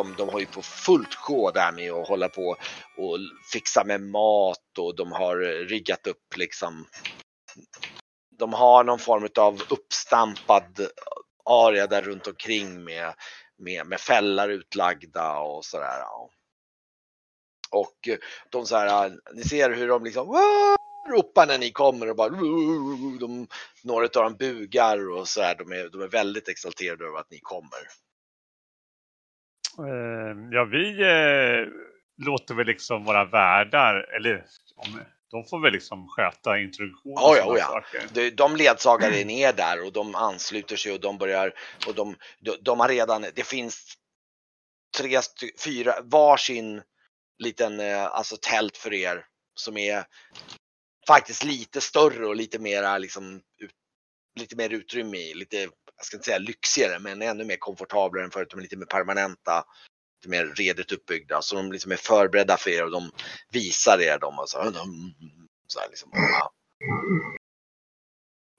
de, de har ju på fullt sjå där med att hålla på och fixa med mat och de har riggat upp liksom. De har någon form av uppstampad area där runt omkring med, med, med fällar utlagda och sådär. Och de så här, ni ser hur de liksom ropar när ni kommer och bara de, några av dem bugar och så här. De är, de är väldigt exalterade över att ni kommer. Uh, ja, vi uh, låter väl liksom våra värdar, eller de får väl liksom sköta introduktionen. Oh ja, oh ja. De, de ledsagar är ner där och de ansluter sig och de börjar och de, de, de har redan, det finns tre, fyra, varsin liten eh, alltså tält för er som är faktiskt lite större och lite mera liksom lite mer utrymme i, lite, jag ska inte säga lyxigare, men ännu mer komfortablare än förut. De är lite mer permanenta, lite mer redigt uppbyggda. Så de liksom är förberedda för er och de visar er dem. Och så, så här liksom, ja.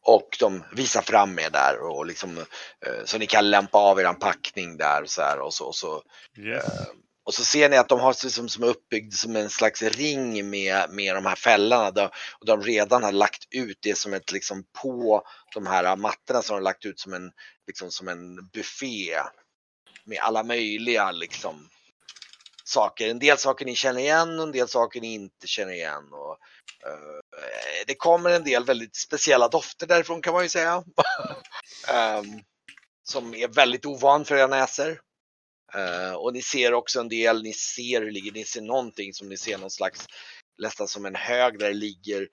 Och de visar fram er där och liksom eh, så ni kan lämpa av er packning där och så här och så. Och så yes. eh, och så ser ni att de har liksom som uppbyggd som en slags ring med, med de här fällorna. Då, och de redan har lagt ut det som ett liksom på de här mattorna som de har lagt ut som en, liksom som en buffé. Med alla möjliga liksom saker. En del saker ni känner igen och en del saker ni inte känner igen. Och, uh, det kommer en del väldigt speciella dofter därifrån kan man ju säga. um, som är väldigt ovan för era näsor. Uh, och ni ser också en del, ni ser hur ligger, ni ser någonting som ni ser någon slags, nästan som en hög där det ligger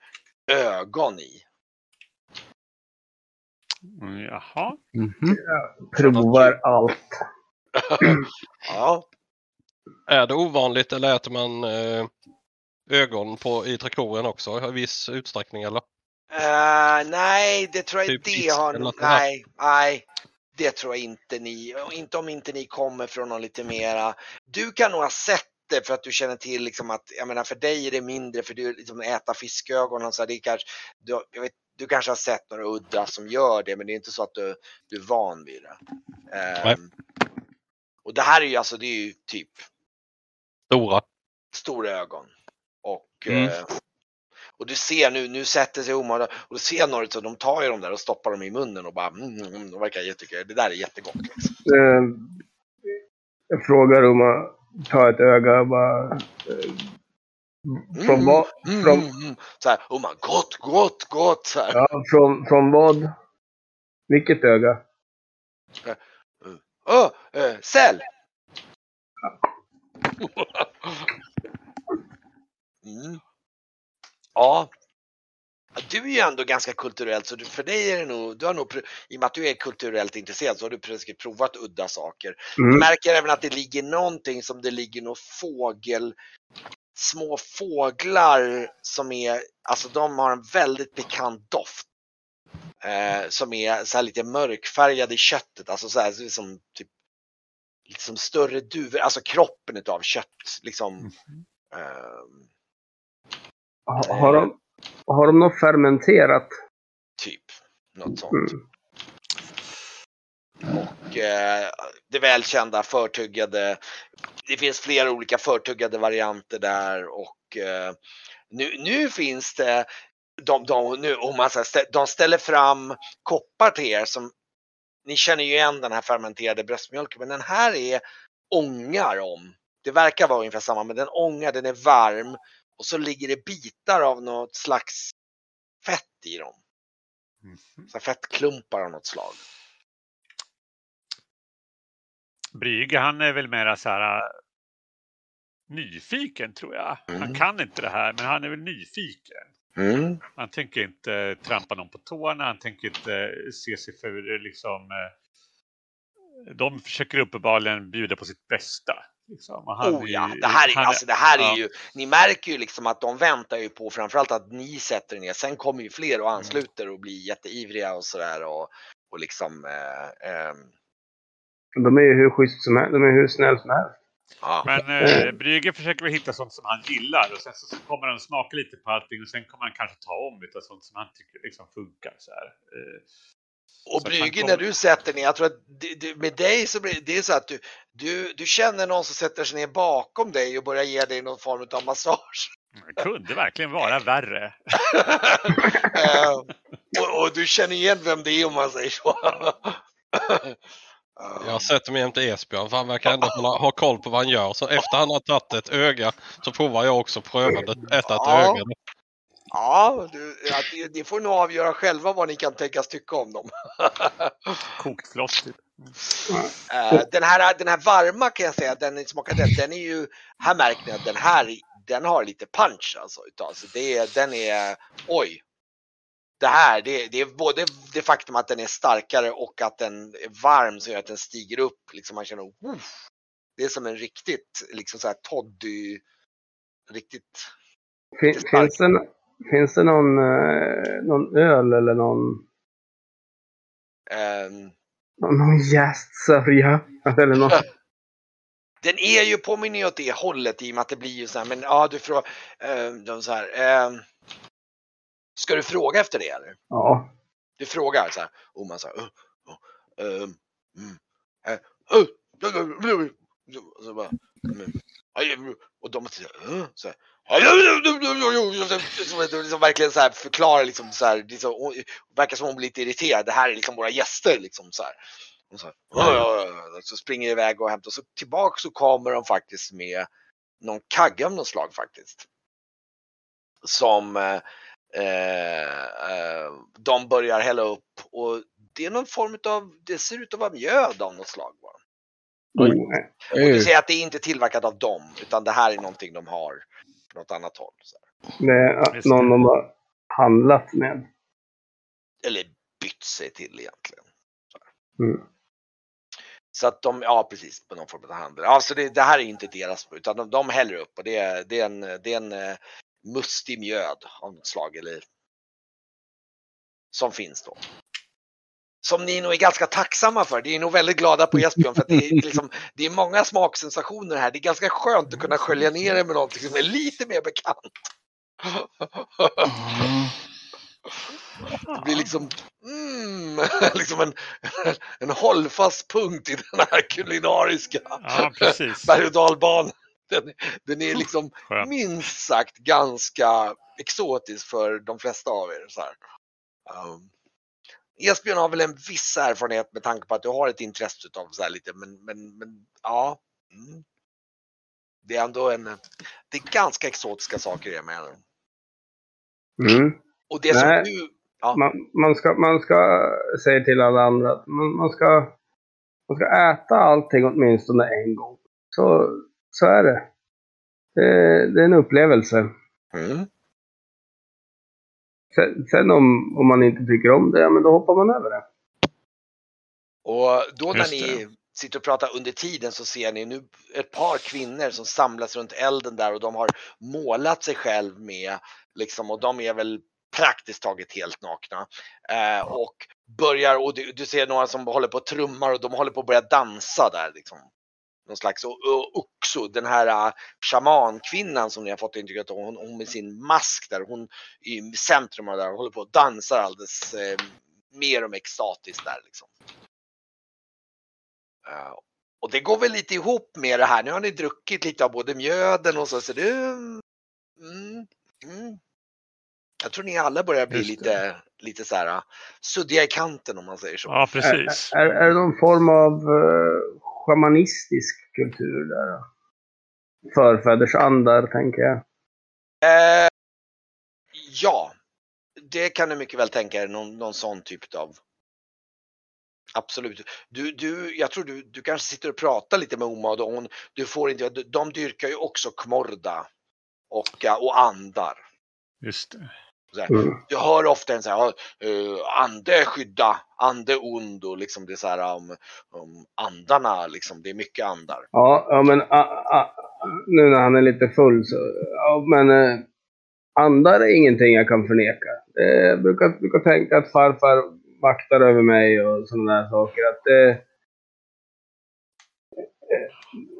ögon i. Mm, jaha. Mm -hmm. Jag provar allt. ja. Är det ovanligt eller äter man eh, ögon på, i traktoren också i viss utsträckning eller? Uh, nej, det tror jag typ inte det har. Nej, nej, det tror jag inte ni, inte om inte ni kommer från någon lite mera, du kan nog ha sett det för att du känner till liksom att, jag menar för dig är det mindre för du liksom äta fiskögon och så det kanske, du, jag vet, du kanske har sett några udda som gör det men det är inte så att du, du är van vid det. Um, och det här är ju alltså, det är ju typ Stora. Stora ögon. Och mm. eh, och du ser nu, nu sätter sig Omar och du ser några så de tar ju dem där och stoppar dem i munnen och bara mm, mm, de verkar jättekul. Det där är jättegott. Liksom. Eh, jag frågar Omar, ta ett öga och bara... Eh, från mm, vad? Mm, från... Mm, så här, Omar, gott, gott, gott. Så här. Ja, från, från vad? Vilket öga? Åh, uh, uh, uh, säl! Mm. Ja. Du är ju ändå ganska kulturellt så för dig är det nog, du har nog, i och med att du är kulturellt intresserad så har du precis provat udda saker. Mm. Du märker även att det ligger någonting som det ligger något fågel, små fåglar som är, alltså de har en väldigt pikant doft. Eh, som är så här lite mörkfärgade i köttet, alltså så här som typ liksom större duvor, alltså kroppen utav kött liksom. Mm. Eh, har, de, har de något fermenterat? Typ, något sånt. Mm. Och eh, det välkända förtuggade. Det finns flera olika förtuggade varianter där och eh, nu, nu finns det de, de, nu, om man säger, de ställer fram koppar till er som ni känner ju igen den här fermenterade bröstmjölken, men den här är ångar om. Det verkar vara ungefär samma, men den ångar, den är varm och så ligger det bitar av något slags fett i dem. Mm. Så fettklumpar av något slag. Brygge han är väl mera så här äh, nyfiken tror jag. Mm. Han kan inte det här men han är väl nyfiken. Mm. Han tänker inte trampa någon på tårna, han tänker inte se sig för liksom äh, de försöker uppenbarligen bjuda på sitt bästa. Liksom. oh ja, det här, är, han, alltså, det här ja. är ju, ni märker ju liksom att de väntar ju på framförallt att ni sätter er ner. Sen kommer ju fler och mm. ansluter och blir jätteivriga och sådär och, och liksom. Eh, eh. De är ju hur schysst som helst, de är hur snäll som helst. Ja. Men eh, Brygge försöker väl hitta sånt som han gillar och sen så kommer han smaka lite på allting och sen kommer han kanske ta om lite sånt som han tycker liksom funkar. Så här. Eh, Och Brygge, när du sätter ner, jag tror att med dig så blir det så att du, du, du känner någon som sätter sig ner bakom dig och börjar ge dig någon form av massage. Det kunde verkligen vara värre. uh, och, och, du känner igen vem det är om man säger så. Jag sätter mig jämte Esbjörn för han verkar ändå ha koll på vad han gör. Så efter han har tagit ett öga så provar jag också prövande äta ett ja. öga. Ja, du, ja det, får nog avgöra själva vad ni kan tänkas tycka om dem. Kokt flott. Uh, den, här, den här varma kan jag säga, den smakar den, den är ju, här märker ni att den här, den har lite punch alltså. alltså det, den är, oj. Det här, det, det är både det faktum att den är starkare och att den är varm som gör att den stiger upp. Liksom man känner, Uff, det är som en riktigt, liksom så här toddy, riktigt Fin, finns, det, Finns det någon, eh, någon öl eller någon... Um, någon jästsörja? Eller något? Den är ju påminner ju åt det hållet i och med att det blir ju så här, men ja du frågar, uh, de så här, uh, ska du fråga efter det eller? Ja. Du frågar så här, och man säger, uh, uh, um, och så bara, och de säger, äh? så här, liksom verkligen så här förklarar liksom så här, liksom, verkar som hon blir lite irriterad. Det här är liksom våra gäster liksom så här. Och så, här, så springer iväg och hämtar och så tillbaka så kommer de faktiskt med någon kagge av något slag faktiskt. Som eh, eh, de börjar hälla upp och det är någon form av, det ser ut att vara mjöd av något slag. Bara. Mm. Och du säger att det är inte tillverkat av dem utan det här är någonting de har på något annat håll. Så Det är någon de har handlat med. Eller bytt sig till egentligen. Så, mm. så att de, ja precis, på någon form av handel. Alltså det, det här är inte deras, utan de, de häller upp och det är, det är en, det är en uh, mustig mjöd av något slag eller som finns då som ni nog är ganska tacksamma för. Ni är nog väldigt glada på Esbjörn för att det är, liksom, det är många smaksensationer här. Det är ganska skönt att kunna skölja ner det med någonting som är lite mer bekant. Det blir liksom, mm, liksom en, en hållfast punkt i den här kulinariska ja, berg och dalbanan. Den, den, är liksom Skönt. minst sagt ganska exotisk för de flesta av er. Så um, Esbjörn har väl en viss erfarenhet med tanke på att du har ett intresse av så här lite, men, men, men ja. Mm. Det är ändå en, det är ganska exotiska saker jag menar. Mm. Och det Nej, som du, ja. man, man, ska, man ska säga till alla andra att man, man, ska, man ska äta allting åtminstone en gång. Så, så är det. Det, det är en upplevelse. Mm. Sen, sen, om, om man inte tycker om det, ja, men då hoppar man över det. Och då när ni sitter och pratar under tiden så ser ni nu ett par kvinnor som samlas runt elden där och de har målat sig själv med liksom och de är väl praktiskt taget helt nakna. Eh, och börjar, och du, du, ser några som håller på och trummar och de håller på att börja dansa där liksom någon slags, också den här uh, shamankvinnan som ni har fått intrycket av, hon, hon med sin mask där, hon i centrum av där, håller på och dansar alldeles eh, mer och mer extatiskt där liksom. Uh, och det går väl lite ihop med det här, nu har ni druckit lite av både mjöden och så, så det, mm, mm. Jag tror ni alla börjar bli lite, lite så här suddiga i kanten om man säger så. Ja, precis. Är, är, är det någon form av uh, shamanistisk kultur där. Förfädersandar, tänker jag. Eh, ja, det kan du mycket väl tänka dig, någon, någon sån typ av Absolut. Du, du, jag tror du, du kanske sitter och pratar lite med Omad och hon, du får inte, de dyrkar ju också kmorda och, och andar. Just det. Mm. Du hör ofta en så här, uh, ande skydda, ande ond och liksom det är så här om, um, andarna, liksom, det är mycket andar. Ja, ja men a, a, nu när han är lite full så, ja, men uh, andar är ingenting jag kan förneka. Jag brukar, brukar tänka att farfar vaktar över mig och sådana där saker. Att, uh,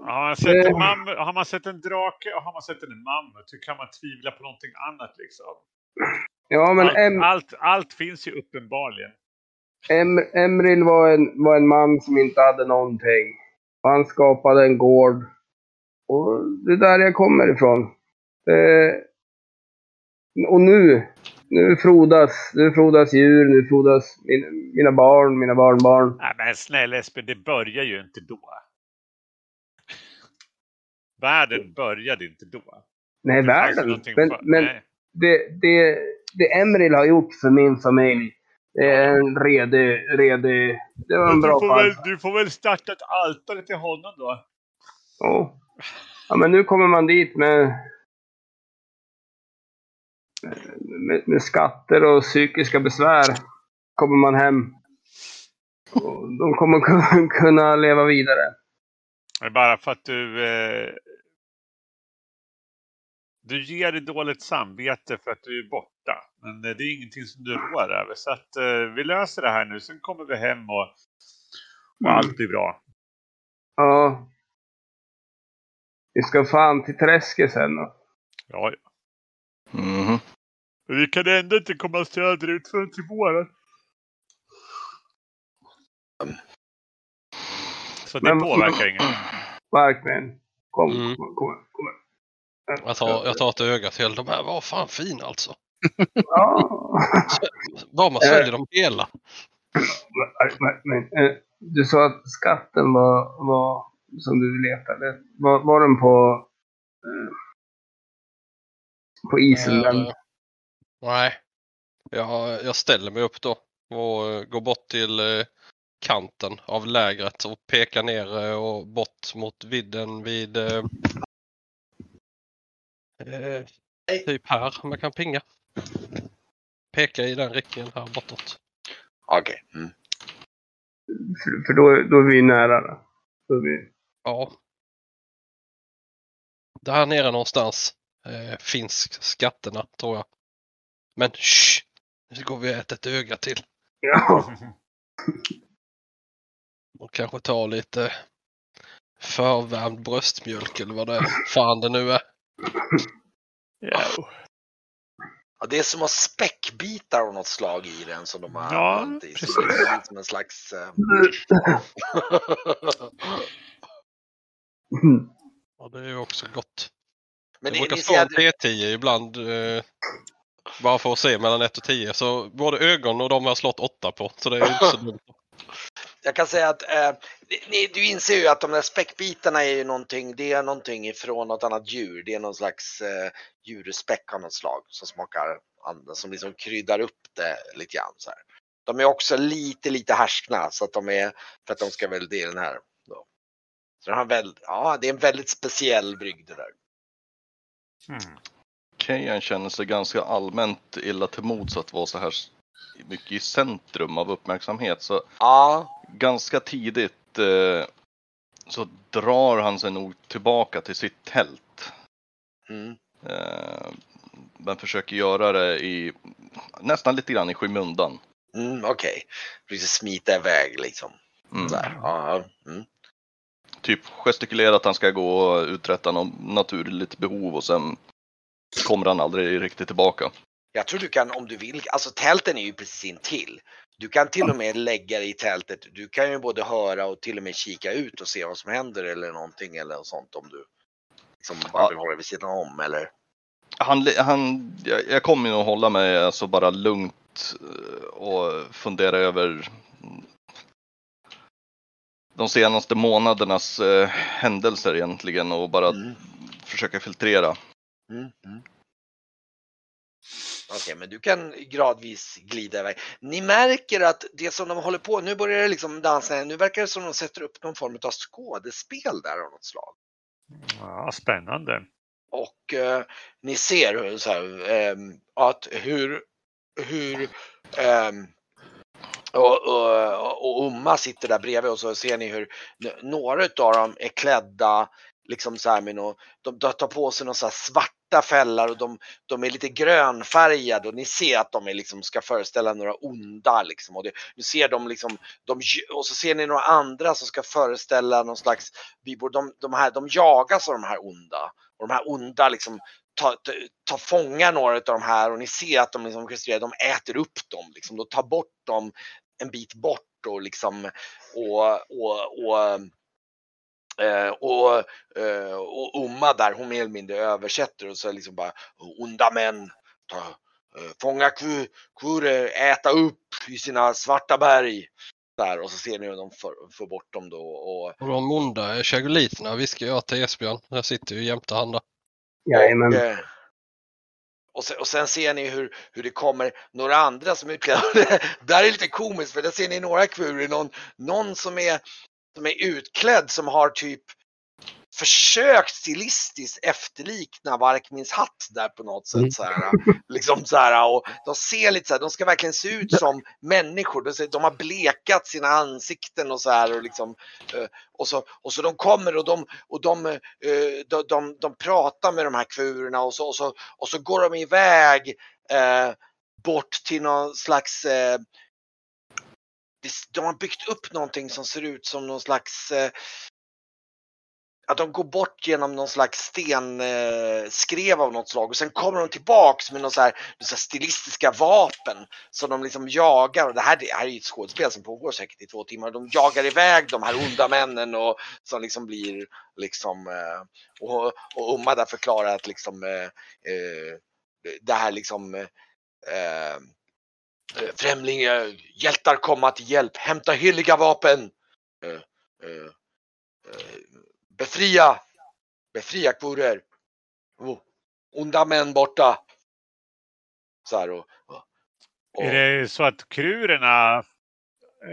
har man, sett en mammut, har man sett en drake och har man sett en mammut, hur kan man tvivla på någonting annat liksom? Ja, men allt, en... allt, allt, finns ju uppenbarligen. em, Emril var en, var en man som inte hade någonting. Han skapade en gård. Och det är där jag kommer ifrån. Det, och nu, nu frodas, nu frodas djur, nu frodas min, mina barn, mina barnbarn. Nej men snälla Espen, det börjar ju inte då. Världen började inte då. Nej, världen. Men, för- men nej. Det, det, det Emril har gjort för min familj, det är en redig, redig... Det var en du, bra får väl, du får väl starta ett altare till honom då. Ja. ja, men nu kommer man dit med, med, med skatter och psykiska besvär. Kommer man hem. Och de kommer kunna- leva vidare. Bara för att du... Eh, du ger dig dåligt samvete för att du är borta. Men eh, det är ingenting som du rår över. Så att eh, vi löser det här nu. Sen kommer vi hem och, och Mm. allt blir bra. Ja. Vi ska fan till träsket sen då. Ja, ja. Men vi kan ändå inte komma söderut förrän till våren. Så det Men- påverkar inget. Verkligen. Kom, Mm. kom, kom. kom. Jag tar, jag tar ett öga till. De här var fan fina alltså. Ja. Bara man säljer dem hela. Men, men, eh, du sa att skatten var, var som du letade. Var, var den på, eh, på? Den? Eh, nej. Jag, jag ställer mig upp då och eh, går bort till eh, kanten av lägret och pekar ner eh, och bort mot vidden vid eh, typ här jag kan pinga. Peka i den riktningen här bortåt. Okej. Mm. För, för då, då är vi nära. Då. Då är vi, Ja. Där nere någonstans eh, finns skatterna tror jag. Men shh! Nu går vi och äter ett öga till. ja. Och kanske ta lite förvärmd bröstmjölk eller vad det är. Fan det nu är. Ja. Ja, det är som att ha späckbitar av något slag i den som de har Ja, använt i. precis. Som, liksom, som en slags... eh, Ja, det är ju också gott. Men det det, brukar stå en T10 ibland. Eh, bara för att se mellan 1 och 10. Så både ögon och de har slått 8 på. Så det är ju inte så dumt jag kan säga att eh, ni, du inser ju att de där späckbitarna är ju någonting, det är någonting ifrån något annat djur. Det är någon slags eh, djurspäck av något slag som smakar som liksom kryddar upp det lite grann. Så här. De är också lite, lite härskna så att de är, för att de ska väl, det är den här. Då. Så den har väl, ja, det är en väldigt speciell brygd det där. Mm. Kejan känner sig ganska allmänt illa till mods att vara så här mycket i centrum av uppmärksamhet. Så Ja, ganska tidigt eh, så drar han sig nog tillbaka till sitt tält. mm, Eh, men försöker göra det i nästan lite grann i skymundan. mm, okej. Precis smita iväg liksom. Mm. Här. Ja, mm. Typ gestikulera att han ska gå och uträtta något naturligt behov och sen kommer han aldrig riktigt tillbaka. Jag tror du kan om du vill, alltså tälten är ju precis intill. Du kan till och med lägga dig i tältet. Du kan ju både höra och till och med kika ut och se vad som händer eller någonting eller sånt om du liksom bara vill hålla vid sidan om eller. Han, han, jag, jag kommer nog hålla mig alltså bara lugnt eh, och fundera över de senaste månadernas eh, händelser egentligen och bara Mm. försöka filtrera. Mm, mm. Okej, men du kan gradvis glida iväg. Ni märker att det som de håller på, nu börjar det liksom dansa, nu verkar det som de sätter upp någon form av skådespel där av något slag. Ja, spännande. Och eh, ni ser hur, så här, ehm, att hur, hur ehm, och, och, och Umma sitter där bredvid och så ser ni hur några av dem är klädda liksom så här med någon, de, de tar på sig några så svarta fällar och de, de är lite grönfärgade och ni ser att de är liksom ska föreställa några onda liksom och det, nu ser de liksom de, och så ser ni några andra som ska föreställa någon slags bybor. De, de, här, de jagas av de här onda och de här onda liksom tar, ta, ta fånga några av de här och ni ser att de liksom gestikulerar, de äter upp dem liksom, de tar bort dem en bit bort och liksom och, och, och Eh, och, eh, och Umma där, hon mer eller mindre översätter och så liksom bara onda män, ta, eh, fånga kurer, äta upp i sina svarta berg. Där, och så ser ni hur de får, får bort dem då. Och, och de onda chagoliterna viskar jag till Esbjörn. Jag sitter ju jämte han där. Jajamän. Och, eh, och sen, och sen ser ni hur, hur det kommer några andra som är utklädda. Där är lite komiskt för där ser ni några kvurer, någon, någon som är som är utklädd som har typ försökt stilistiskt efterlikna Varkmins hatt där på något sätt. Mm. Så här, liksom så här, och de ser lite så här, de ska verkligen se ut som människor. De har blekat sina ansikten och så här och liksom eh, och så, och så de kommer och de, och de, eh, de, de, de pratar med de här kvurorna och så, och så, och så går de iväg eh, bort till någon slags eh, de har byggt upp någonting som ser ut som någon slags eh, att de går bort genom någon slags stenskrev eh, av något slag och sen kommer de tillbaks med någon så här, så här stilistiska vapen som de liksom jagar. Och det här, det här är ju ett skådespel som pågår säkert i två timmar. De jagar iväg de här onda männen och som liksom blir liksom eh, och, och Umma där förklarar att liksom eh, eh det här liksom eh, eh, främlingar, hjältar komma till hjälp, hämta heliga vapen. Eh, eh, befria, befria kurer. Oh, onda män borta. Så här och, och, Är det så att kurerna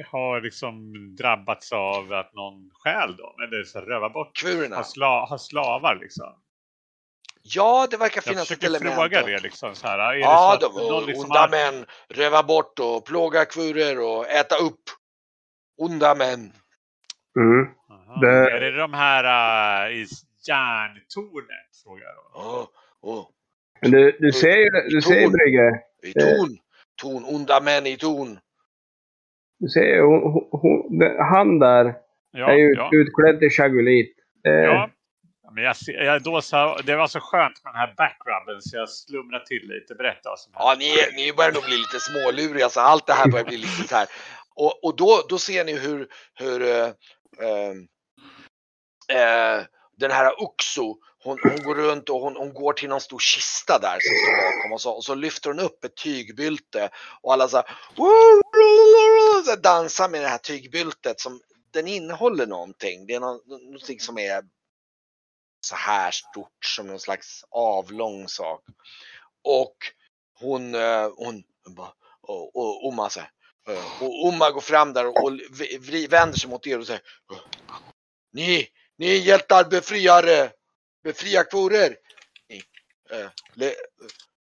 har liksom drabbats av att någon stjäl dem? Eller så rövar bort? Kurerna? Har, sla, har slavar liksom? Ja, det verkar finnas ett element. Jag fråga det liksom. Så här, är ja, det så de, liksom onda har... män röva bort och plåga kvurer och äta upp onda män. Mm. Det... Är det de här uh, i järntornet? Frågar jag. Oh, oh. Du, du ser ju du ser Brygge. I torn. Torn. Onda män i torn. Du ser hon, hon, han där ja, är ju ja. utklädd till chagulit. Ja, men jag, jag, då så, det var så skönt med den här backgrunden så jag slumrade till lite. Berätta vad som Ja, ni, ni börjar nog bli lite småluriga så allt det här börjar bli lite så här. Och, och då, då ser ni hur, hur äh, äh, den här Uxo, hon, hon, går runt och hon, hon, går till någon stor kista där som står bakom och så, och så lyfter hon upp ett tygbylte och alla så här, så dansar med det här tygbyltet som den innehåller någonting. Det är någonting som är så här stort som någon slags avlång sak. Och hon, eh, hon, och, och Oma så här, eh, och Oma går fram där och vänder sig mot er och säger eh, Ni, ni är hjältar, befriare, befriarkvorer. Ni, äh, le,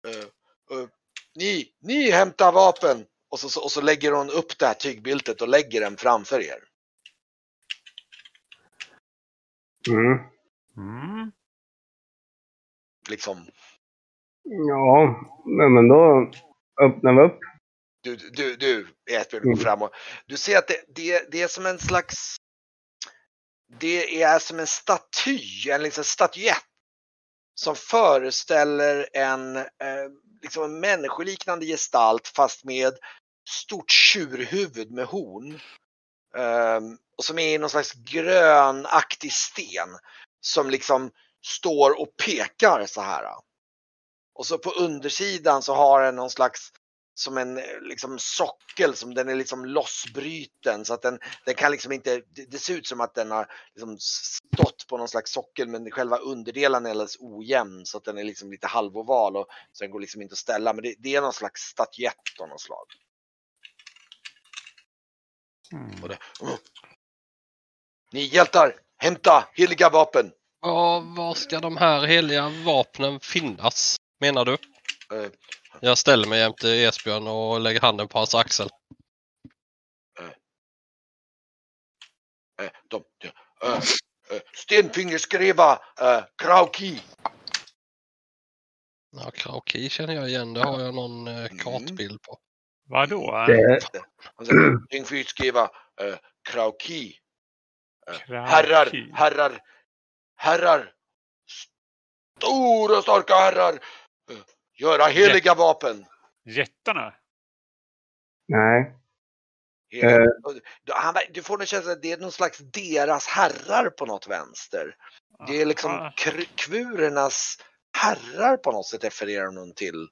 äh, äh, ni, ni hämtar vapen. Och så, och så lägger hon upp det här tygbyltet och lägger den framför er. Mm. Mm. Liksom. Ja, men då öppnar vi upp. Du, du, du Esbjörn, går mm. fram och du ser att det, det, det är som en slags det är som en staty, en liksom statyett som föreställer en, eh, liksom en människoliknande gestalt fast med stort tjurhuvud med horn. Eh, och som är i någon slags grönaktig sten som liksom står och pekar så här. Och så på undersidan så har den någon slags som en liksom sockel som den är liksom lossbruten så att den, den kan liksom inte, det, ser ut som att den har liksom stått på någon slags sockel men själva underdelen är alldeles ojämn så att den är liksom lite halvoval och så den går liksom inte att ställa men det, det är någon slags statyett av något slag. Mm. Det, oh. Ni hjältar, hämta heliga vapen! Ja, var ska de här heliga vapnen finnas, menar du? Uh, jag ställer mig jämte Esbjörn och lägger handen på hans axel. Uh, uh, de, Stenfingerskreva uh, Krauki. Ja, Krauki känner jag igen. Det har jag någon uh, kartbild på. Vadå? Stenfingerskreva uh, Krauki. Herrar, herrar, herrar, stora starka herrar, göra heliga Jätt. vapen. Jättarna? Nej. Hela, han, du får en känsla att det är någon slags deras herrar på något vänster. Det är liksom kvurernas herrar på något sätt refererar någon till.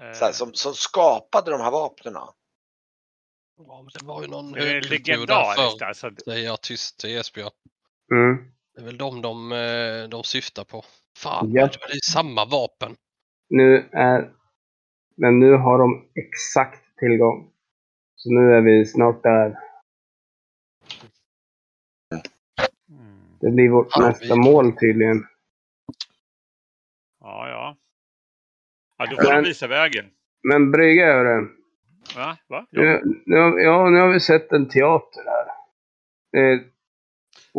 Här, som, som skapade de här vapnen. Ja, men det var ju någon det är legendariskt alltså. Säger jag tyst till Esbjörn. Mm. Det är väl de de, eh, de syftar på. Fan, Ja. det är samma vapen. Nu är... Men nu har de exakt tillgång. Så nu är vi snart där. Mm. Det blir vårt Ja, nästa vi- mål tydligen. Ja, ja. Ja, då får Men- de visa vägen. Men Brygge, hörru. Va? Va? Ja. Nu, nu, har- ja, nu har vi sett en teater här. Eh,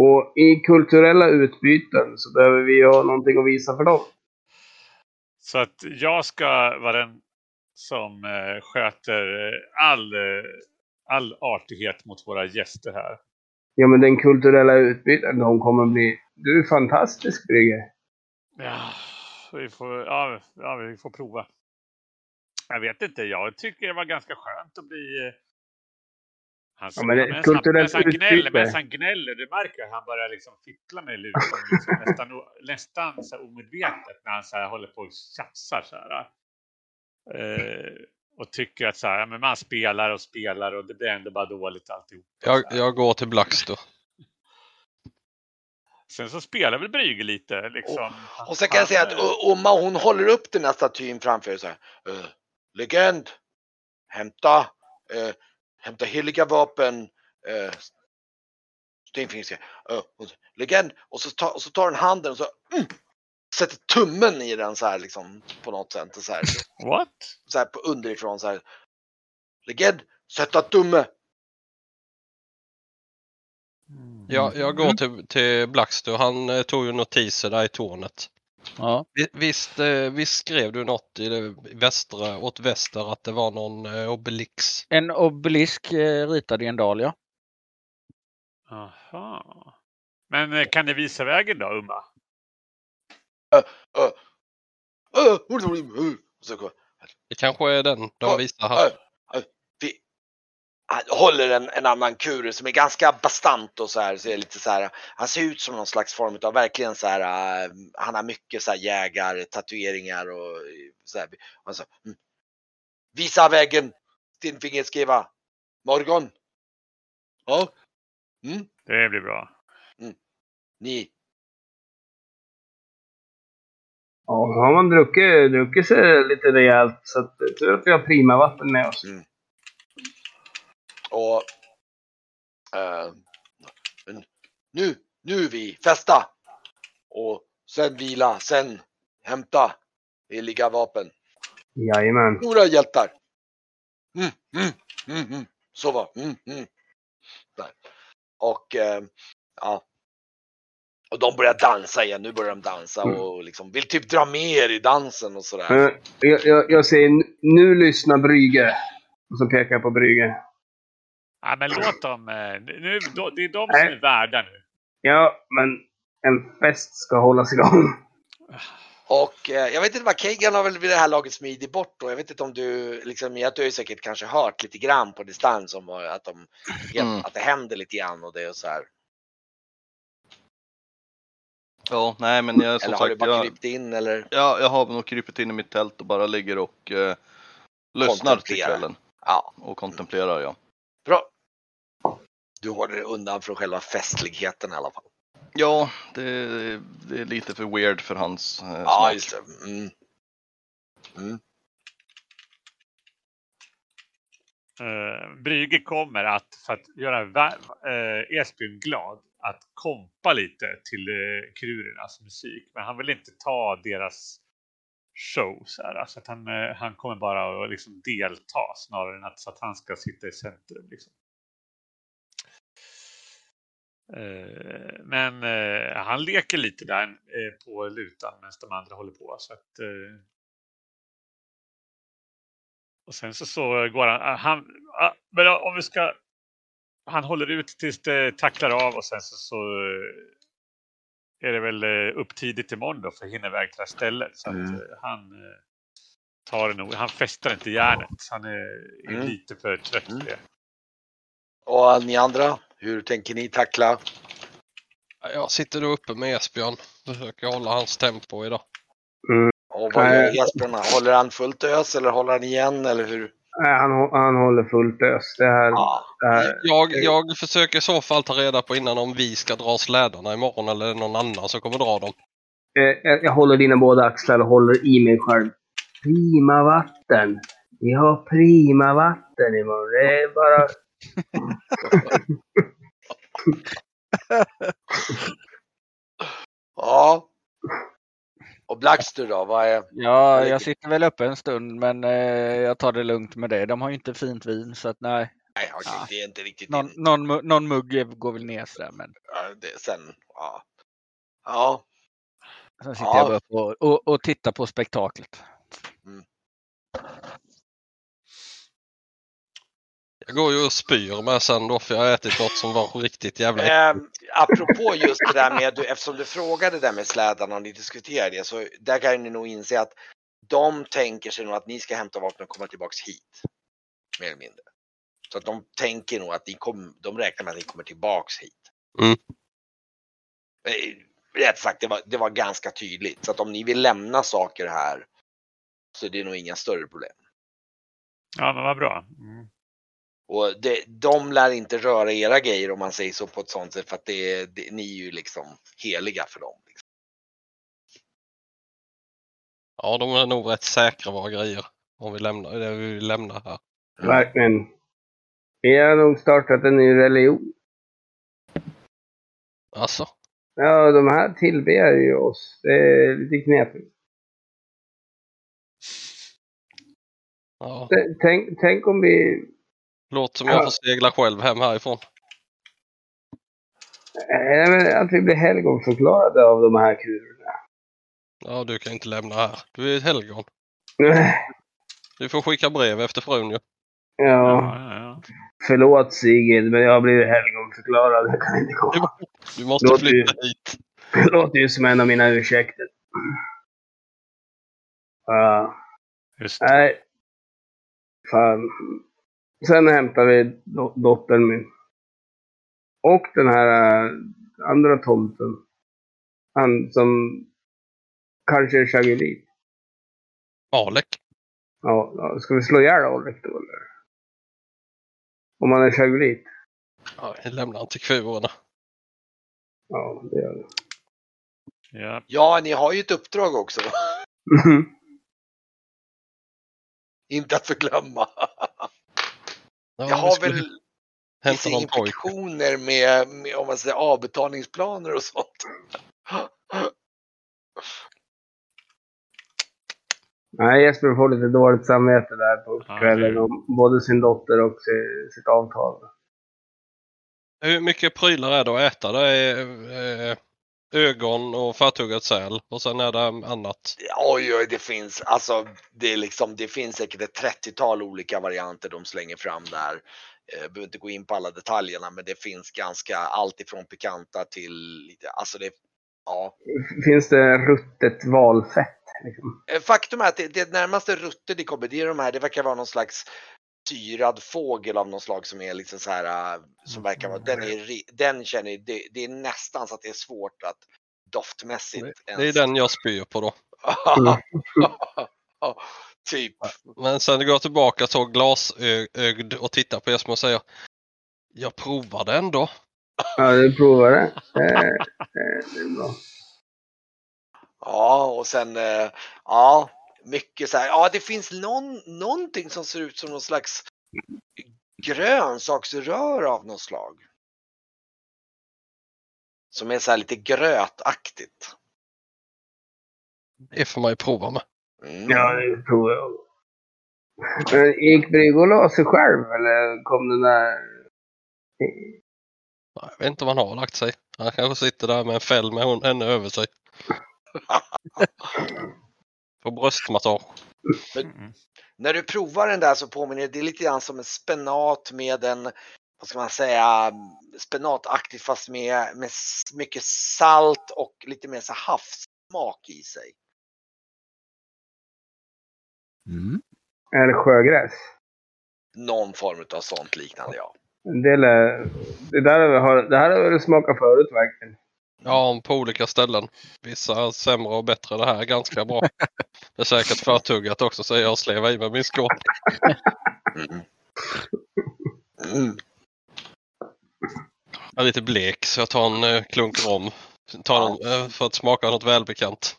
och i kulturella utbyten så behöver vi ha någonting att visa för dem. Så att jag ska vara den som eh, sköter eh, all, eh, all artighet mot våra gäster här. Ja, men den kulturella utbyten, de kommer bli... Du är fantastisk, Brygge. Ja, vi får, ja, ja, vi får prova. Jag vet inte, jag tycker det var ganska skönt att bli... Han, Ja, men det- medan han- kulturellt medan han gnäller, medan han gnäller, du märker att han börjar liksom fippla med luren. Liksom, nästan nästan så här omedvetet när han så här håller på och tjafsar så här. Eh, och tycker att så här, ja, men man spelar och spelar och det blir ändå bara dåligt alltihop. Jag, jag går till Blackstone. Sen så spelar väl Brügge lite liksom. Och sen kan jag säga att O- Omma hon håller upp den här statyn framför sig. så här. "Eh, legend! Hämta! eh, hämta heliga vapen! Uh, Stenfingerska. Uh, och så, legend! Och så, tar, och så tar den handen och så mm, sätter tummen i den så här liksom på något sätt. och Så här, What? så här på underifrån så här. Legend! Sätta tumme! Jag, jag går till, till Blackstone. Han eh, tog ju notiser där i tornet. Ja. Vi- Visst, eh, visst skrev du något i det västra, åt väster att det var någon eh, obelix? En obelisk eh, ritad i en dal, ja. Aha. Men eh, kan ni visa vägen då, Umma? Uh, uh, uh, uh. Och så går Det kanske är den de visar här. Äh, äh, vi, han håller en, en annan kur som är ganska bastant och så här. Så är lite så här han ser ut som någon slags form av verkligen så här. äh, han har mycket så här jägar, tatueringar och så här. Så, mm. Visa vägen, Stenfinger skriva. Morgon. Ja. Mm. Det blir bra. Ni. Ja, då har man druckit, druckit sig lite rejält. Så att, tur att vi har prima vatten med oss. Och eh, nu, nu vi festa. Och sen vila, sen hämta heliga vapen. Jajamän. Stora hjältar. Mm, mm, mm, mm. Så var mm, mm. Där. Och eh, ja. Och de börjar dansa igen. Nu börjar de dansa och liksom vill typ dra med er i dansen och sådär. Jag, jag, jag säger nu lyssna Brygge. Och så pekar jag på Brygge. Ja, men låt dem. eh, Nu, det är de som är värda nu. Ja, men en fest ska hållas igång. Och eh, jag vet inte vad Kagan har väl vid det här laget smidit bort då. Jag vet inte om du, liksom, jag har ju säkert kanske hört lite grann på distans om att, de, Mm. att det händer lite grann och det och så här. Ja, nej men jag, som Eller har du sagt, bara jag, krypt in eller? ja, jag har nog krypit in i mitt tält och bara ligger och eh, lyssnar till kvällen. Ja, Och kontemplerar ja. Bra. Du håller dig undan från själva festligheten i alla fall. Ja, det, det är lite för weird för hans eh, Ja, smak. just det. Mm. Mm. Uh, Brügge kommer att, för att göra uh, Esbjörn glad, att kompa lite till uh, Krurernas musik. Men han vill inte ta deras show. Så, här, Alltså att han, eh, han kommer bara att liksom delta snarare än att, så att han ska sitta i centrum. Liksom. Eh, men eh, han leker lite där på lutan medan de andra håller på. Så att, och sen så, så går han, ah, han ah, men om vi ska, han håller ut tills det tacklar av och sen så, så är det väl eh, upp tidigt imorgon då för att hinna iväg till det här stället. Så att Mm. eh, han eh, tar nog, han fästar inte järnet. Han är, är Mm. lite för trött för Mm. det. Och ni andra, hur tänker ni tackla? Jag sitter då uppe med Esbjörn. Försöker hålla hans tempo idag. Mm. Och vad gör Jesper? Håller han fullt ös eller håller han igen eller hur? Nej, han, han håller fullt ös. Det här, Ja. det här, Jag, jag försöker i så fall ta reda på innan om vi ska dra slädarna imorgon eller någon annan som kommer dra dem. eh, jag, jag håller dina båda axlar och håller i mig själv. Prima vatten. Vi har prima vatten imorgon. Det är bara... Ja. Och Blackster då? Vad är... Ja, jag sitter väl uppe en stund men eh, jag tar det lugnt med det. De har ju inte fint vin så att nej. Nej, okej, Ja. det är inte riktigt Någon, någon, någon mugg går väl ner sådär men ja, det, sen, ja. Ja, sen sitter Ja. jag bara och, och, och tittar på spektaklet. Jag går ju och spyr med sen då för jag har ätit något som var riktigt jävla Eh, apropå just det där med, eftersom du frågade det där med slädarna och ni diskuterade det, så där kan ni nog inse att de tänker sig nog att ni ska hämta vapen och komma tillbaks hit. Mer eller mindre. Så att de tänker nog att ni kom, de räknar med att ni kommer tillbaks hit. Mm. Eh, Rätt sagt, det var, det var ganska tydligt. Så att om ni vill lämna saker här så är det nog inga större problem. Ja, men vad bra. Mm. Och det, de lär inte röra era grejer om man säger så på ett sånt sätt för att det, det, ni är ju liksom heliga för dem. Liksom. Ja, de är nog rätt säkra våra grejer. Om vi lämnar det vi vill lämna här. Verkligen. Vi har nog startat en ny religion. Alltså, Ja, de här tillber ju oss. Det är lite knepigt. ja. Tänk, tänk om vi... Låt som Ja. jag får segla själv hem härifrån. eh, men Att vi blir helgonförklarade av de här kurerna. Ja, du kan inte lämna här. Du är ett helgon. Du får skicka brev efter frun ju. Ja, Ja, ja, ja. förlåt Sigrid, men jag har blivit helgonförklarad. Jag kan inte komma. Du måste Låter flytta hit. Det låter ju som en av mina ursäkter. Ja, Just det. nej. Fan. Sen hämtar vi do- dottern min. Och den här äh, andra tomten. Han som kanske är Chagulit. Alek. Ja, ja, ska vi slå ihjäl Alrik då eller? Om han är Chagulit? Ja, jag lämnar han till kvurorna. Ja, det gör vi. Ja. Ja, ni har ju ett uppdrag också. Inte att förglömma. Ja, Jag har väl vissa infektioner med, med om man säger avbetalningsplaner och sånt. Nej, Jesper får lite dåligt samvete där på kvällen om både sin dotter och si- sitt avtal. Hur mycket prylar är det att äta? Det är eh, ögon och förtuggad säl och sen är det annat. Oj, oj, det finns alltså. Det är liksom. Det finns säkert ett 30-tal olika varianter de slänger fram där. Jag behöver inte gå in på alla detaljerna, men det finns ganska allt ifrån pikanta till lite. Alltså det. Ja, Finns det ruttet valfett? Liksom? Eh, Faktum är att det, det närmaste rutter det kommer, det är de här, det verkar vara någon slags syrad fågel av något slag som är liksom så här, äh, som verkar vara, den är, ri- den känner, det, det är nästan så att det är svårt att doftmässigt Det, det är den jag spyr på då. typ. Men sen går jag tillbaka så glasögd och tittar på Jesper och säger Jag provade ändå. Ja, du provar det. Det, det, det är bra. Ja, och sen, eh, ja, mycket så här, ja det finns någon, någonting som ser ut som någon slags grönsaksrör av något slag. Som är så här lite grötaktigt. Det får man ju prova med. Mm. Ja, det provar jag. Men gick Brygge och la sig själv eller kom den där... Jag vet inte om han har lagt sig. Han kanske sitter där med en fäll med henne över sig. På bröstmassage. Mm. När du provar den där så påminner det, det är lite grann som en spenat med en, vad ska man säga, spenataktigt fast med, med mycket salt och lite mer så havssmak i sig. Mm. Eller sjögräs. Någon form av sånt liknande ja. Del är, det, där har, det här har vi smakat förut verkligen. Ja, på olika ställen. Vissa sämre och bättre. Det här är ganska bra. Det är säkert förtuggat också så jag slevar i med min skål. Mm. Mm. Jag är lite blek så jag tar en eh, klunk rom. Tar en, eh, för att smaka något välbekant.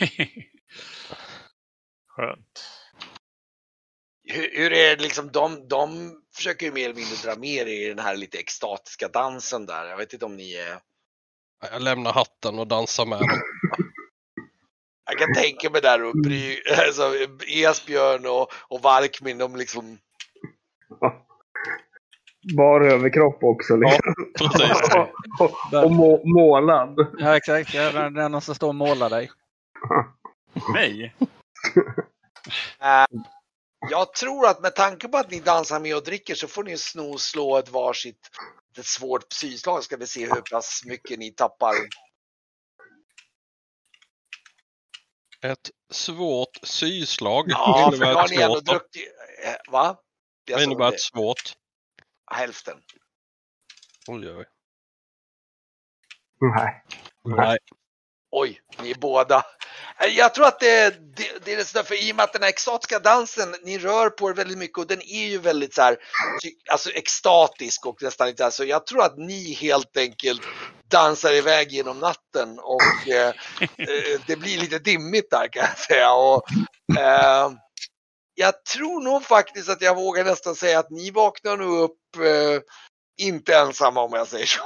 Skönt. Hur, hur är det liksom, de, de försöker ju mer eller mindre dra med er i den här lite extatiska dansen där. Jag vet inte om ni är... Jag lämnar hatten och dansar med dem. Jag kan tänka mig där och bry, alltså, Esbjörn och, och Varkmin, de liksom... Bar överkropp också. Liksom. Precis. och och må, målad. Ja exakt, det är någon som står och målar dig. Nej. Eh, jag tror att med tanke på att ni dansar med och dricker så får ni sno slå ett varsitt ett svårt psyslag. Ska vi se hur pass mycket ni tappar. Ett svårt syslag. Ja, för innebär har ett ni ändå svårt? då? druckit... eh, Va? Jag Vad innebär det. ett svårt? Hälften. Oj, oj. Nej. Nej. Oj, ni båda. Eh, jag tror att det, det, det är så därför i och med att den här extatiska dansen, ni rör på er väldigt mycket och den är ju väldigt så här, alltså extatisk och nästan lite alltså jag tror att ni helt enkelt dansar iväg genom natten och eh, eh, det blir lite dimmigt där kan jag säga. Och, eh, jag tror nog faktiskt att jag vågar nästan säga att ni vaknar nog upp eh, inte ensamma om jag säger så.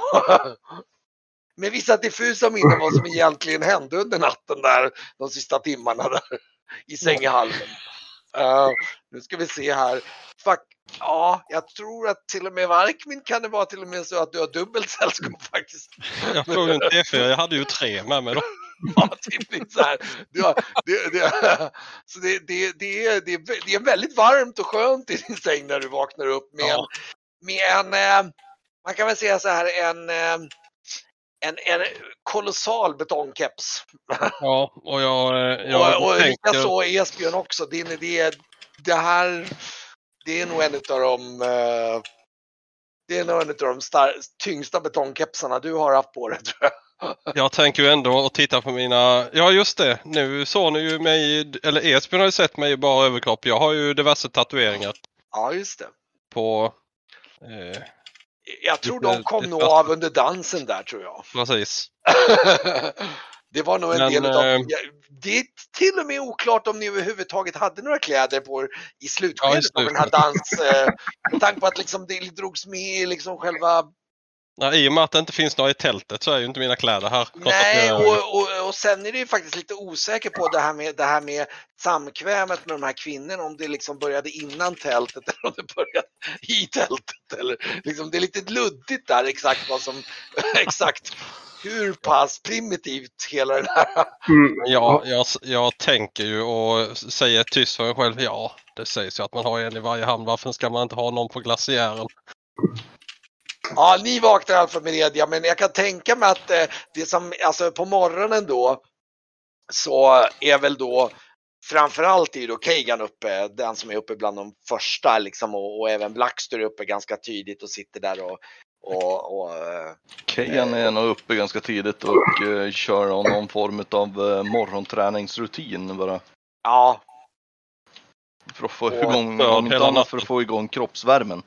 Med vissa diffusa minnen vad som egentligen hände under natten där, de sista timmarna där i sänghalmen. Uh, nu ska vi se här. Fuck. Ja, jag tror att till och med Varkmin kan det vara till och med så att du har dubbelt sällskap faktiskt. Jag tog ju en T4. Jag hade ju tre med mig då. Ja, typ så här. Du har, det, det, så det, det, det, är, det, är, det är väldigt varmt och skönt i din säng när du vaknar upp med Ja. en, med en eh, man kan väl säga så här, en, eh, en, en kolossal betongkeps. Ja, och jag, jag och och tänker... likaså Esbjörn också. Din idé, det här, det är nog en av de eh, det är nog en av de tyngsta betongkepsarna du har haft på dig tror jag. Jag tänker ju ändå och titta på mina... Ja just det, nu såg ni ju mig, eller Esbjörn har ju sett mig i bara överkropp. Jag har ju diverse tatueringar Ja, just det. på... Eh, Jag tror de kom nog av under dansen där tror jag. precis. det var nog en Men, del av... eh, Det är till och med oklart om ni överhuvudtaget hade några kläder på er i Ja, slutskedet i av den här slutet. dans... eh, Med tanke på att liksom det drogs med liksom själva... Nej, I och med att det inte finns några i tältet så är ju inte mina kläder här. Nej, och, och, och sen är det ju faktiskt lite osäker på det här med, det här med samkvämet med de här kvinnorna, om det liksom började innan tältet eller om det började i tältet. Eller, liksom, det är lite luddigt där exakt vad som, exakt hur pass primitivt hela den här Mm. Ja, jag, jag tänker ju och säger tyst för mig själv. Ja, det sägs ju att man har en i varje hamn. Varför ska man inte ha någon på glaciären? Ja, ni vaknar i alla fall med ja, men jag kan tänka mig att eh, det som, alltså på morgonen då, så är väl då framförallt är ju då Kagan uppe, den som är uppe bland de första liksom och, och även Blackster är uppe ganska tidigt och sitter där och, och, och eh, Kejan är nog uppe ganska tidigt och eh, kör någon, någon form av eh, morgonträningsrutin bara. ja, För att få Och igång, för att få igång kroppsvärmen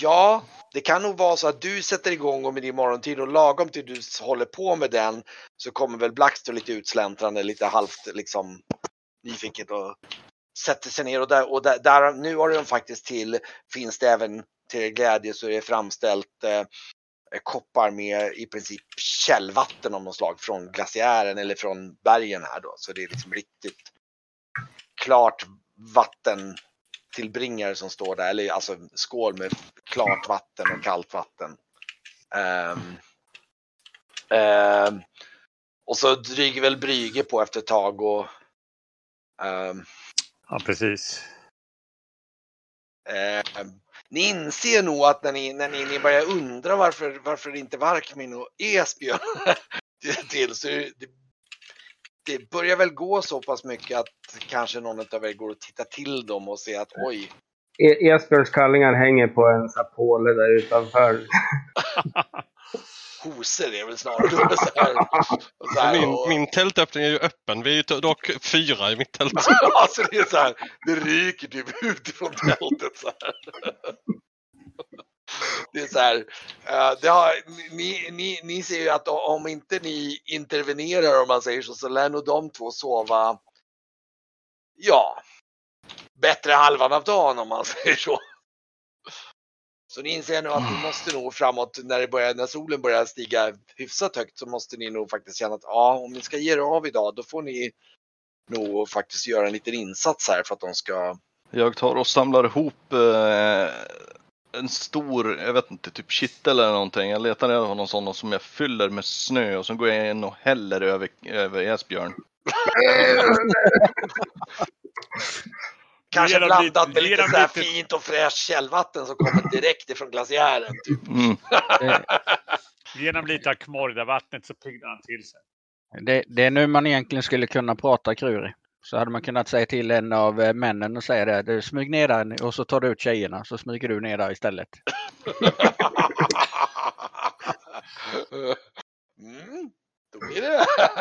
ja, det kan nog vara så att du sätter igång och med din morgontid och lagom till du håller på med den så kommer väl Blackstore lite utsläntrande, lite halvt liksom nyfiket och sätter sig ner och där, och där, där nu har de faktiskt till, finns det även till glädje så är det framställt eh, koppar med i princip källvatten av något slag från glaciären eller från bergen här då. Så det är liksom riktigt klart vatten tillbringare som står där, eller alltså skål med klart vatten och kallt vatten. Ehm, ehm, och så dryger väl Brygge på efter ett tag och ehm, Ja, precis. Ni inser nog att när ni, när ni, ni börjar undra varför, varför inte Varkmin och Esbjörn till- så det, det börjar väl gå så pass mycket att kanske någon av er går och tittar till dem och ser att oj, E- Esbjörns kallingar hänger på en påle där utanför. Hosor är väl snarare så här, så här, Min, och- min tältöppning är ju öppen. Vi är ju dock fyra i mitt tält. alltså det är så här, det ryker typ utifrån tältet så här. Det är så här, eh, det har, ni, ni, ni ser ju att om inte ni intervenerar om man säger så, så lär nog de två sova, ja, bättre halvan av dagen om man säger så. Så ni inser nu att ni måste nog framåt när, det börjar, när solen börjar stiga hyfsat högt så måste ni nog faktiskt känna att ja, om ni ska ge er av idag då får ni nog faktiskt göra en liten insats här för att de ska... Jag tar och samlar ihop eh, en stor, jag vet inte, typ kittel eller någonting. Jag letar efter någon sån som jag fyller med snö och så går jag in och häller över, över Esbjörn. Kanske blandat med lite så här lite- fint och fräscht källvatten som kommer direkt ifrån glaciären. Typ. Mm. Det, Genom lite av Kmorda-vattnet så piggnar han till sig. det, det är nu man egentligen skulle kunna prata Kruri. Så hade man kunnat säga till en av eh, männen och säga det. Du smyg ner där och så tar du ut tjejerna så smyger du ner där istället. Mm, då blir det.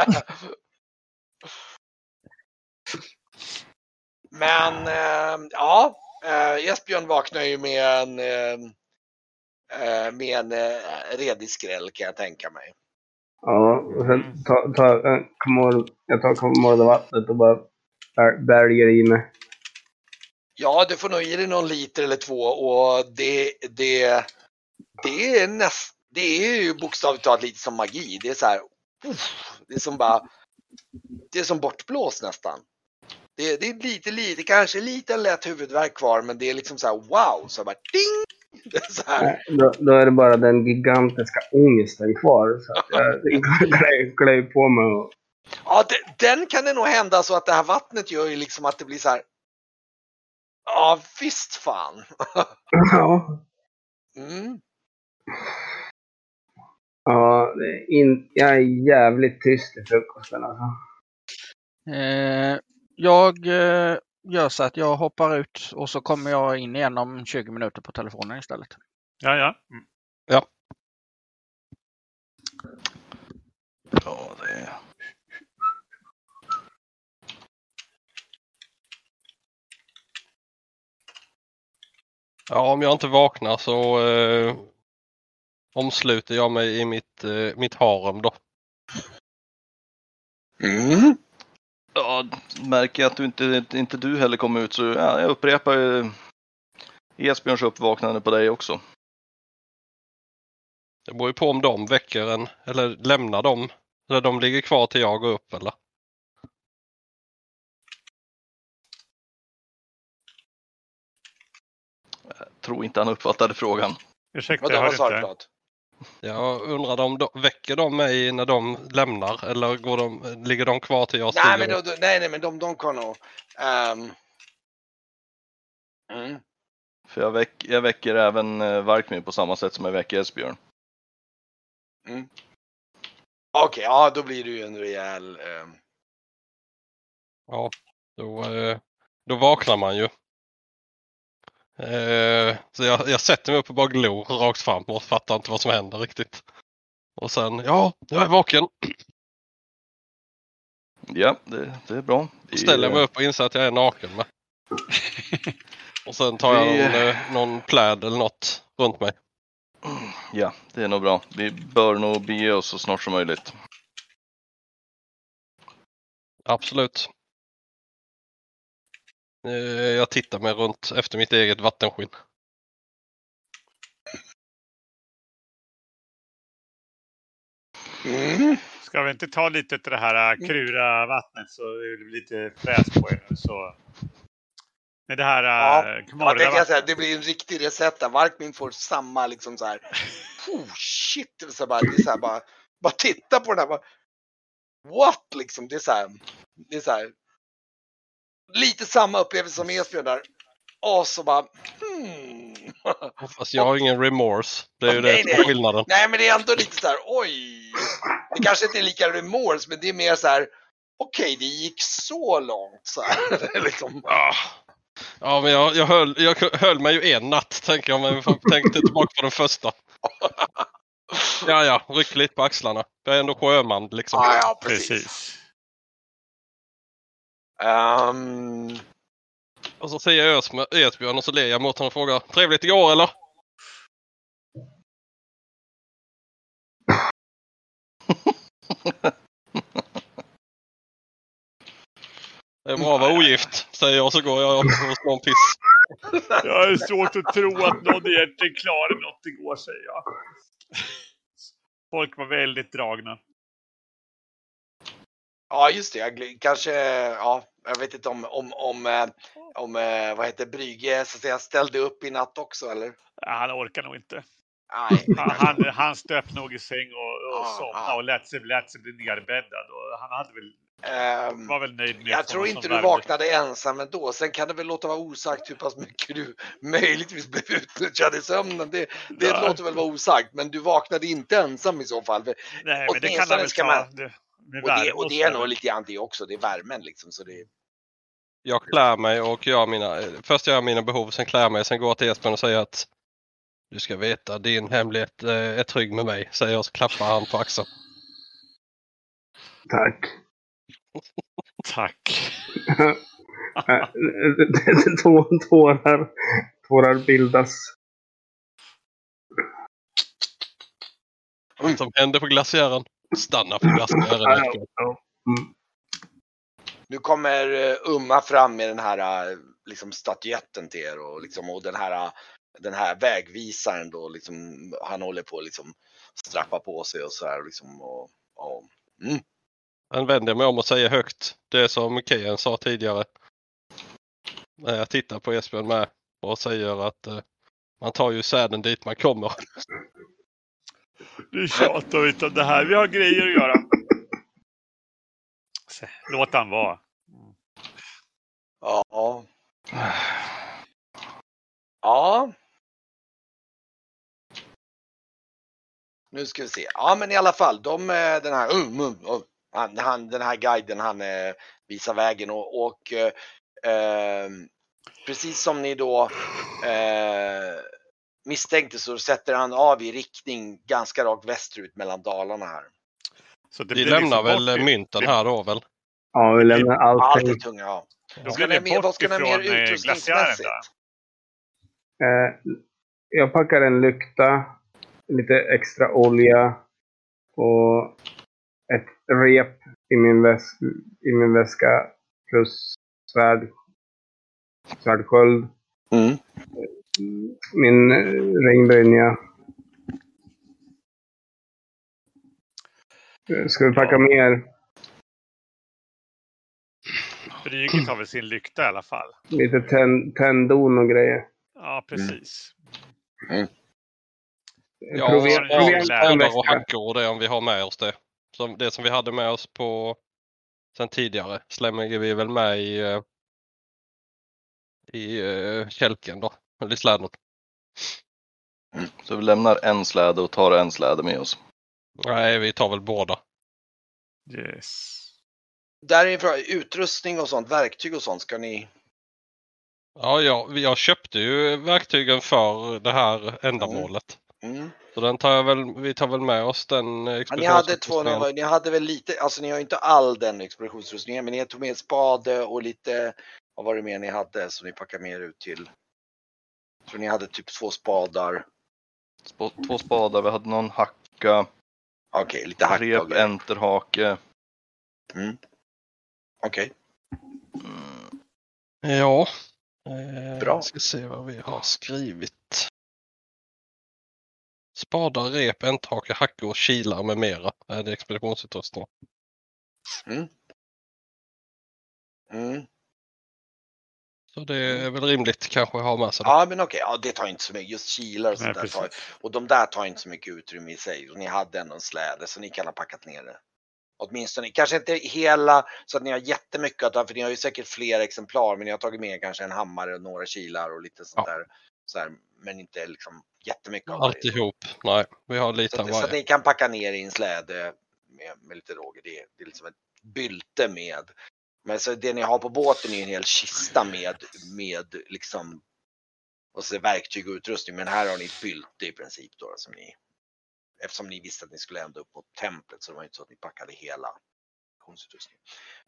Men eh, ja, eh, Esbjörn vaknar ju med en, eh, med en eh, redig skräll kan jag tänka mig. Ja, och sen tar ta, ta, Komor- jag tar Komorda-vattnet och bara bälgar i mig. Ja, du får nog i dig någon liter eller två och det, det, det är näst, det är ju bokstavligt talat lite som magi. Det är så här, uff, det är som bara, det är som bortblåst nästan. Det, det är lite, lite, kanske lite lätt huvudvärk kvar, men det är liksom så här wow, så bara ding! Så här, Då, då är det bara den gigantiska ångesten kvar. Så att jag klär på mig och... ja, den kan det nog hända så att det här vattnet gör ju liksom att det blir så här, ja visst fan. Ja. Mm. Ja, det är in, jag är jävligt tyst till frukosten alltså. Eh, jag eh, gör så att jag hoppar ut och så kommer jag in igen om 20 minuter på telefonen istället. Ja, ja. Mm. Ja, det Ja, om jag inte vaknar så eh, omsluter jag mig i mitt, eh, mitt harem då. Mm. Ja, märker jag att du inte, inte du heller kommer ut så ja, jag upprepar ju Esbjörns uppvaknande på dig också. Det beror ju på om de väcker en eller lämnar dem. Eller de ligger kvar till jag går upp eller? Tror inte han uppfattade frågan. Ursäkta, jag hörde inte. Jag undrar om de, väcker de mig när de lämnar eller går de, ligger de kvar till jag stiger Nej, men, då, nej, nej, men de, de kan nog... ehm, mm. För jag, väck, jag väcker även eh, Varkmin på samma sätt som jag väcker Esbjörn. Okej, ja då blir det ju en rejäl... ehm, Ja, då, eh, då vaknar man ju. Eh, så jag, jag sätter mig upp och bara glor rakt fram och fattar inte vad som händer riktigt. Och sen, ja, jag är vaken. Ja, det, det är bra. Vi, Ställer mig eh, upp och inser att jag är naken med. och sen tar jag någon, eh, någon pläd eller något runt mig. Ja, det är nog bra. Vi bör nog bege oss så snart som möjligt. Absolut. Eh, jag tittar mig runt efter mitt eget vattenskinn. Mm. Ska vi inte ta lite till det här äh, krura vattnet så det blir lite fräs på er nu så. Med det här Ja, äh, Ja, Kmorda det, kan jag säga, det blir en riktig reset där. Varkmin får samma liksom så här. Oh shit! Det är så här, bara, det är så här, bara, bara titta på den här. Bara, what liksom? Det är så här. Det är så här. Lite samma upplevelse som Esbjörn där. Och så bara hmm. Fast jag har ingen remorse. Det är ju Nej, det som är nej. skillnaden. Nej, men det är ändå lite så här, oj. Det kanske inte är lika remorse, men det är mer så här, okej, det gick så långt så här. liksom. Ah. Ja, men jag, jag, höll, jag höll mig ju en natt, tänker jag, men jag tänkte tillbaka på den första. Ja, ja, ryck lite på axlarna. Jag är ändå sjöman liksom. Ja, ja precis. Precis. Ehm, Och så säger jag Esbjörn och så ler jag mot honom och frågar Trevligt igår eller? Det är bra att vara ogift, säger jag och så går jag och slår en piss. Jag har svårt att tro att någon egentligen klarade något igår, säger jag. Folk var väldigt dragna. Ja, just det. Kanske, ja, jag vet inte om, om, om, eh, om eh, vad heter Brygge, så att säga, ställde upp i natt också, eller? Ja, Han orkar nog inte. Nej. Han, han, han stöp nog i säng och, och Ja, somnade ja. och lät sig, lät sig bli nerbäddad. Och han hade väl, Ehm, var väl nöjd med Jag tror inte du värmde. vaknade ensam ändå. Sen kan det väl låta vara osagt hur pass mycket du möjligtvis blev utnyttjad i sömnen. Det, det Ja. låter väl vara osagt, men du vaknade inte ensam i så fall. Nej, men det kan han väl ska ta. man- Det, med Och det, och det är nog lite grann det också. Det är värmen liksom. Så det, Jag klär mig och gör mina, först gör jag mina behov, sen klär jag mig, sen går jag till Esbjörn och säger att du ska veta, din hemlighet eh, är trygg med mig, säger jag och så klappar han på axeln. Tack. Tack. Tå- Tårar, tårar bildas. Vad som hände på glaciären? Stanna. Ja, Esbjörn. ja. nu kommer eh, Umma fram med den här eh, liksom, statyetten till er och, liksom, och den, här, eh, den här vägvisaren då. Liksom, han håller på att liksom, strappa på sig och så här. Liksom, och, och, mm. Sen vänder mig om och säger högt det som Kejan sa tidigare. När jag tittar på Esbjörn med och säger att eh, man tar ju säden dit man kommer. Nu tjatar vi inte om det här. Vi har grejer att göra. Låt han vara. Ja. Ja. Nu ska vi se. Ja, men i alla fall, de, eh, den här, um, um, um, han, han, den här guiden, han eh, visar vägen och, och eh, eh, precis som ni då eh, misstänkte så sätter han av i riktning ganska rakt västerut mellan dalarna här. Så det Vi blir lämnar liksom väl mynten här då väl? Ja, vi lämnar Allt allting. är tunga, ja. Då Ska blir ni vi mer- vad bort mer ifrån eh, glaciären utrustningsmässigt? då. Eh, jag packar en lykta, lite extra olja och ett rep i min, väs- i min väska plus svärd, svärdsköld, Mm. Min eh, regnbrynja. Eh, Ska vi packa mer? Bryget har väl sin lykta i alla fall. Lite tändon och grejer. Ja, precis. Ja, Provi- ja, proviant spadar och hackor och det om vi har med oss det. Som det som vi hade med oss på sen tidigare slänger vi väl med i, eh, i uh, kälken då. Eller i släden. Så vi lämnar en släde och tar en släde med oss. Nej, vi tar väl båda. Yes. Där är en fråga, utrustning och sånt, verktyg och sånt, ska ni? Ja, ja, vi- jag köpte ju verktygen för det här ändamålet. Mm. Så den tar jag väl, vi tar väl med oss den Ja, ni hade två, ni hade väl lite, alltså ni har ju inte all den expeditionsutrustningen, men ni tog med spade och lite, vad var det mer ni hade som ni packade med er ut till? Så ni hade typ två spadar, Sp- Två spadar, vi hade någon hacka, okej, lite hacka rep, enterhake. Okej, Mm. Ja. Eh, Bra. Ska se vad vi har skrivit. Spadar, rep, enthake, hackor, kilar med mera är det expeditionsutrustning. mm. Så det är väl rimligt kanske att ha med sig det. Ja men okej, ja, det tar inte så mycket, just kilar och Nej, sånt där tar, och de där tar inte så mycket utrymme i sig. Och ni hade ändå en släde så ni kan ha packat ner det. Åtminstone, kanske inte hela så att ni har jättemycket att ta, för ni har ju säkert fler exemplar, men ni har tagit med kanske en hammare och några kilar och lite sånt Ja. där. Så här, men inte liksom jättemycket av varje. Alltihop. Nej, vi har lite Så, av att, så att varje. ni kan packa ner i en släde med, med lite råge. Det, är- det är liksom ett bylte med Men så det ni har på båten är en hel kista med, med liksom och så verktyg och utrustning. Men här har ni ett bylte i princip då som ni eftersom ni visste att ni skulle ända upp mot templet så det var inte så att ni packade hela konstitutionen.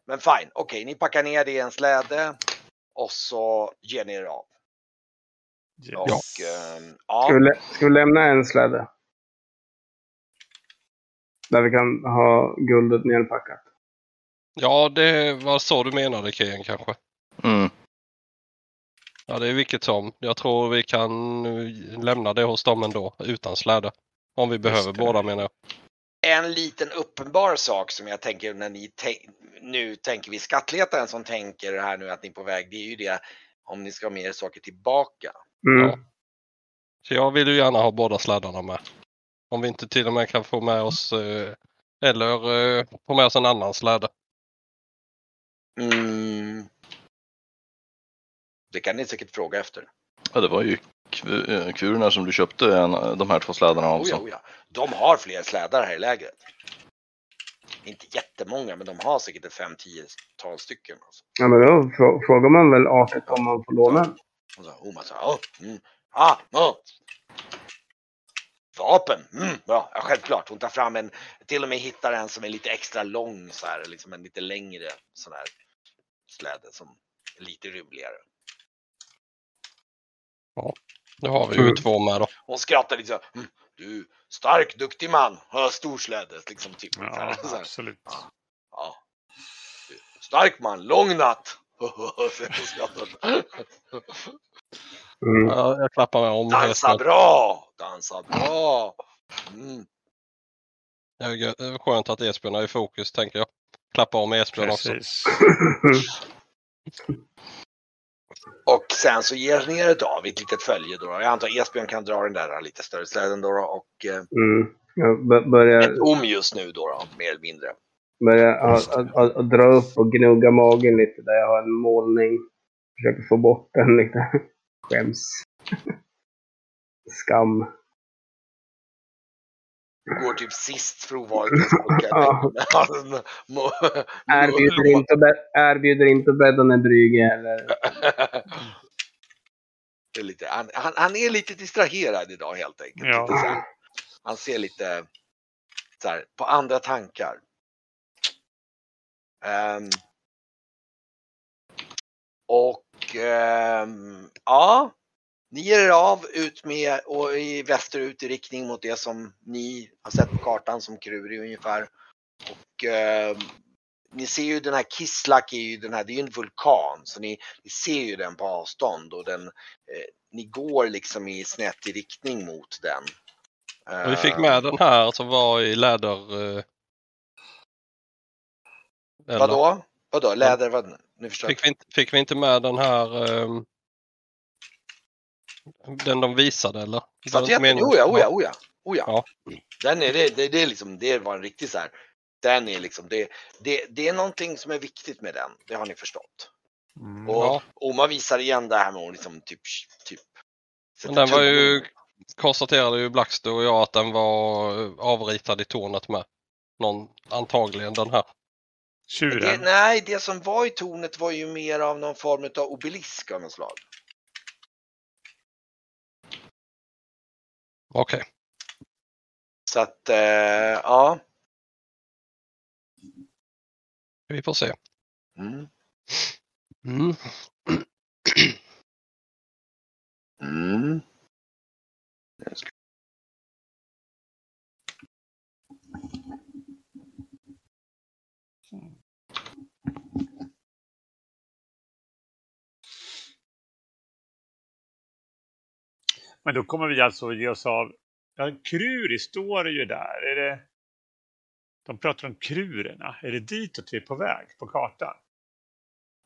Men fine, okej, okay, ni packar ner det i en släde och så ger ni er av. Ja. Och, äh, ja. Ska, vi ska vi lämna en släde? Där vi kan ha guldet nedpackat. Ja, det var så du menade Kian kanske. Mm. Ja, det är vilket som. Jag tror vi kan lämna det hos dem ändå utan släde. Om vi behöver båda menar jag. En liten uppenbar sak som jag tänker när ni nu tänker vi skattletaren som tänker här nu att ni är på väg. Det är ju det om ni ska ha med er saker tillbaka. Mm. Ja. Så jag vill ju gärna ha båda slädarna med. Om vi inte till och med kan få med oss eh, eller eh, få med oss en annan släde. Mm. Det kan ni säkert fråga efter. Ja, det var ju kurerna som du köpte de här två slädarna också. Oh ja, oh ja. De har fler slädar här i lägret. Inte jättemånga, men de har säkert ett fem, tiotal stycken. Alltså. Ja, men då frågar man väl artigt om man får låna. Och så, oh, man sa, oh, mm, ah, oh. Vapen, mm, ja, självklart. Hon tar fram en, till och med hittar en som är lite extra lång så här, liksom en lite längre sån här släde som är lite rymligare. Ja. Nu har vi ju mm. två med då. Hon skrattar lite så mm, Du, stark, duktig man. Har storslädet liksom. Typ, ja, så absolut. Ja. ja. Stark man, lång natt. mm. ja, jag klappar med om. Dansa bra, dansa bra. Mm. Det är skönt att Esbjörn är i fokus tänker jag. Klappa om Esbjörn också. Och sen så ger ni er av ett litet följe då. Jag antar att Esbjörn kan dra den där lite större släden då. Och, eh, mm. Jag börjar... Ett om just nu då, då mer eller mindre. Börjar dra upp och gnugga magen lite där jag har en målning. Försöker få bort den lite. Skäms. Skam går typ sist provvalet. erbjuder, inte erbjuder inte bädda en brygge eller? det är lite, han, han, han, är lite distraherad idag helt enkelt. Ja. Han ser lite så här, på andra tankar. Um, och um, ja, ni ger er av ut med och i västerut i riktning mot det som ni har sett på kartan som Kruri ungefär. Och eh, ni ser ju den här Kislak är ju den här, det är ju en vulkan så ni, ni ser ju den på avstånd och den, eh, ni går liksom i snett i riktning mot den. Eh, vi fick med den här som var i läder... Eh, eller? Vadå? Vadå? Läder? Vad? Nu förstår fick, vi inte, fick vi inte med den här eh, den de visade eller? Statyetten? Oh ja, oh ja, oh ja. Oh ja. ja. Den är, det, det, det, är liksom, det var en riktig så här, den är liksom, det, det, det är någonting som är viktigt med den, det har ni förstått. Mm, och ja. Oma visar igen det här med att liksom typ, typ Men den var ju, konstaterade ju Blackstone och jag att den var avritad i tornet med. Någon, antagligen den här. Det, nej, det som var i tornet var ju mer av någon form av obelisk av något slag. Okej. Okay. Så att, eh, ja. Vi får se. Mm. Mm. mm. Men då kommer vi alltså ge oss av... Ja, Kruri står ju där. Är det... De pratar om krurerna. Är det ditåt vi är på väg på kartan?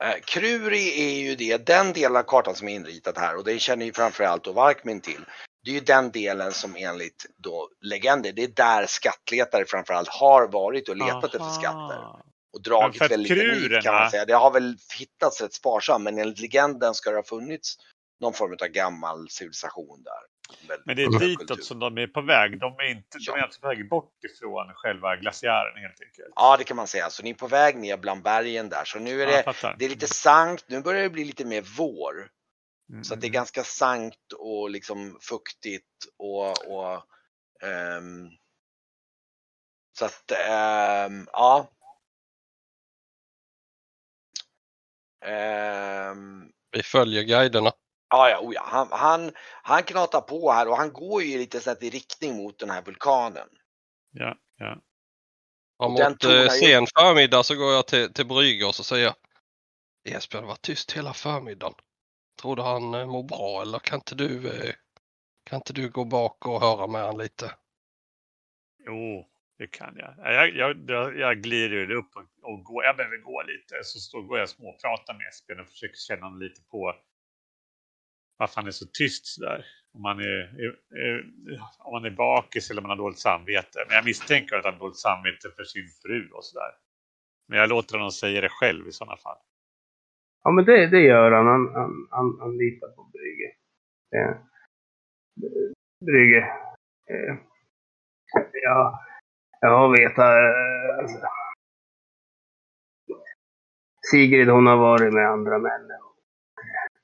Eh, Kruri är ju det, den delen av kartan som är inritad här och det känner ju framförallt då Varkmin till. Det är ju den delen som enligt då legender, det är där skattletare framförallt har varit och letat Aha. efter skatter. Och dragit väldigt krurerna... kan man säga. Det har väl hittats rätt sparsamt men enligt legenden ska det ha funnits någon form av gammal civilisation där. Men det är ditåt som de är på väg. De är, inte, ja. de är alltså på väg bort ifrån själva glaciären helt enkelt. Ja, det kan man säga. Så ni är på väg ner bland bergen där. Så nu är det, det är lite sankt. Nu börjar det bli lite mer vår. Mm. Så att det är mm. ganska sankt och liksom fuktigt och, och um, så att um, ja. Um, Vi följer guiderna. Ja, ja, oh ja. Han, han, han knatar på här och han går ju lite så i riktning mot den här vulkanen. Ja, ja. Och mot eh, sen förmiddag så går jag till, till Brygge och så säger jag Esbjörn var tyst hela förmiddagen. Tror du han eh, mår bra eller kan inte du, eh, kan inte du gå bak och höra med honom lite? Jo, det kan jag. Jag, jag, jag, jag glider upp och, och går. Jag behöver gå lite. Så står, går jag och småpratar med Esbjörn och försöker känna honom lite på varför han är så tyst sådär. Om man är, är, är, om man är bakis eller om man har dåligt samvete. Men jag misstänker att han har dåligt samvete för sin fru och sådär. Men jag låter honom säga det själv i sådana fall. Ja, men det, det gör han. Han, han, han, han litar på Brygge. Eh, Brygge. Eh, ja, jag vet. Eh, alltså. Sigrid hon har varit med andra män.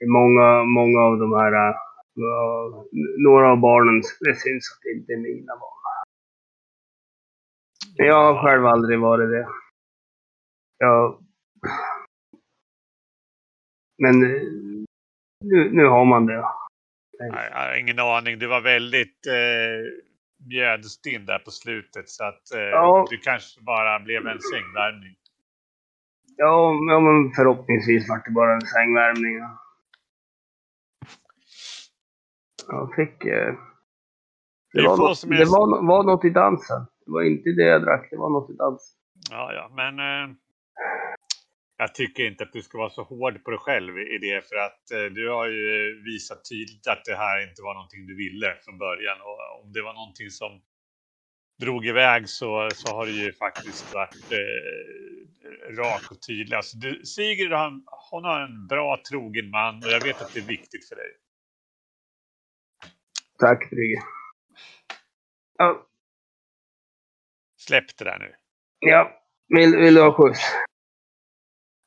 Många, många av de här, uh, några av barnen, det syns att det inte är mina barn. Jag har själv aldrig varit det. Jag men eh, nu, nu har man det. Nej, jag har ingen aning. Du var väldigt eh, mjödstinn där på slutet. Så att eh, ja. du kanske bara blev en sängvärmning. Ja, ja men förhoppningsvis var det bara en sängvärmning. Ja. Jag fick... Eh, det, det, var, något, det var, var något i dansen. Det var inte det jag drack, det var något i dansen. Ja, ja, men... Eh, jag tycker inte att du ska vara så hård på dig själv i det för att eh, du har ju visat tydligt att det här inte var någonting du ville från början och om det var någonting som drog iväg så, så har du ju faktiskt varit eh, rak och tydlig. Alltså du, Sigrid han, hon har en bra trogen man och jag vet att det är viktigt för dig. Tack Brygge. Ja. Släpp det där nu. Ja. Vill, vill du ha skjuts?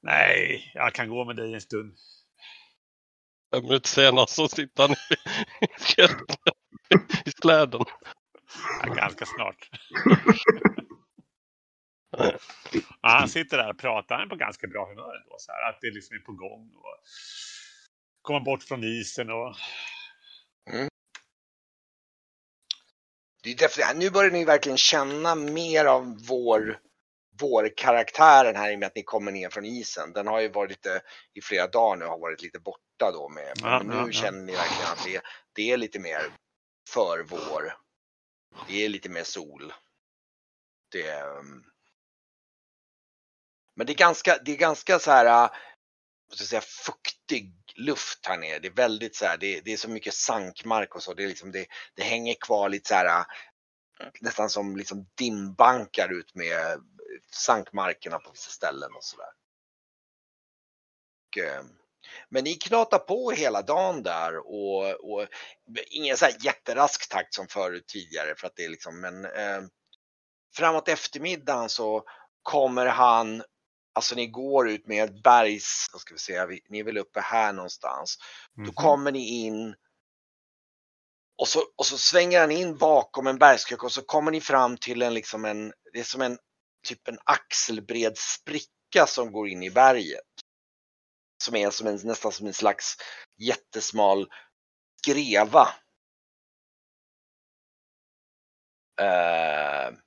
Nej, jag kan gå med dig en stund. Fem minuter senare så sitter han i, i släden. Ja, ganska snart. ja, han sitter där och pratar. Han är på ganska bra humör ändå. Så här, att det liksom är på gång. Och komma bort från isen och... Mm. Det är nu börjar ni verkligen känna mer av vår vårkaraktären här i och med att ni kommer ner från isen. Den har ju varit lite i flera dagar nu har varit lite borta då med. Men ja, nu ja, känner ni verkligen att det, det är lite mer för vår. Det är lite mer sol. Det, ehm, men det är ganska, det är ganska så här, vad ska jag säga, fuktig luft här nere. Det är väldigt så här, det, det är så mycket sankmark och så. Det, är liksom, det, det hänger kvar lite så här, äh, nästan som liksom dimbankar ut med äh, sankmarkerna på vissa ställen och sådär. Eh, men ni knatar på hela dagen där och, och ingen så här jätterask takt som förut tidigare för att det är liksom men eh, framåt eftermiddagen så kommer han Alltså ni går ut med ett bergs, ska vi säga, ni är väl uppe här någonstans. Mm. Då mhm. kommer ni in och så, och så svänger han in bakom en bergskrök och så kommer ni fram till en, liksom en, det är som en typ en axelbred spricka som går in i berget. Som är som en, nästan som en slags jättesmal greva. Uh,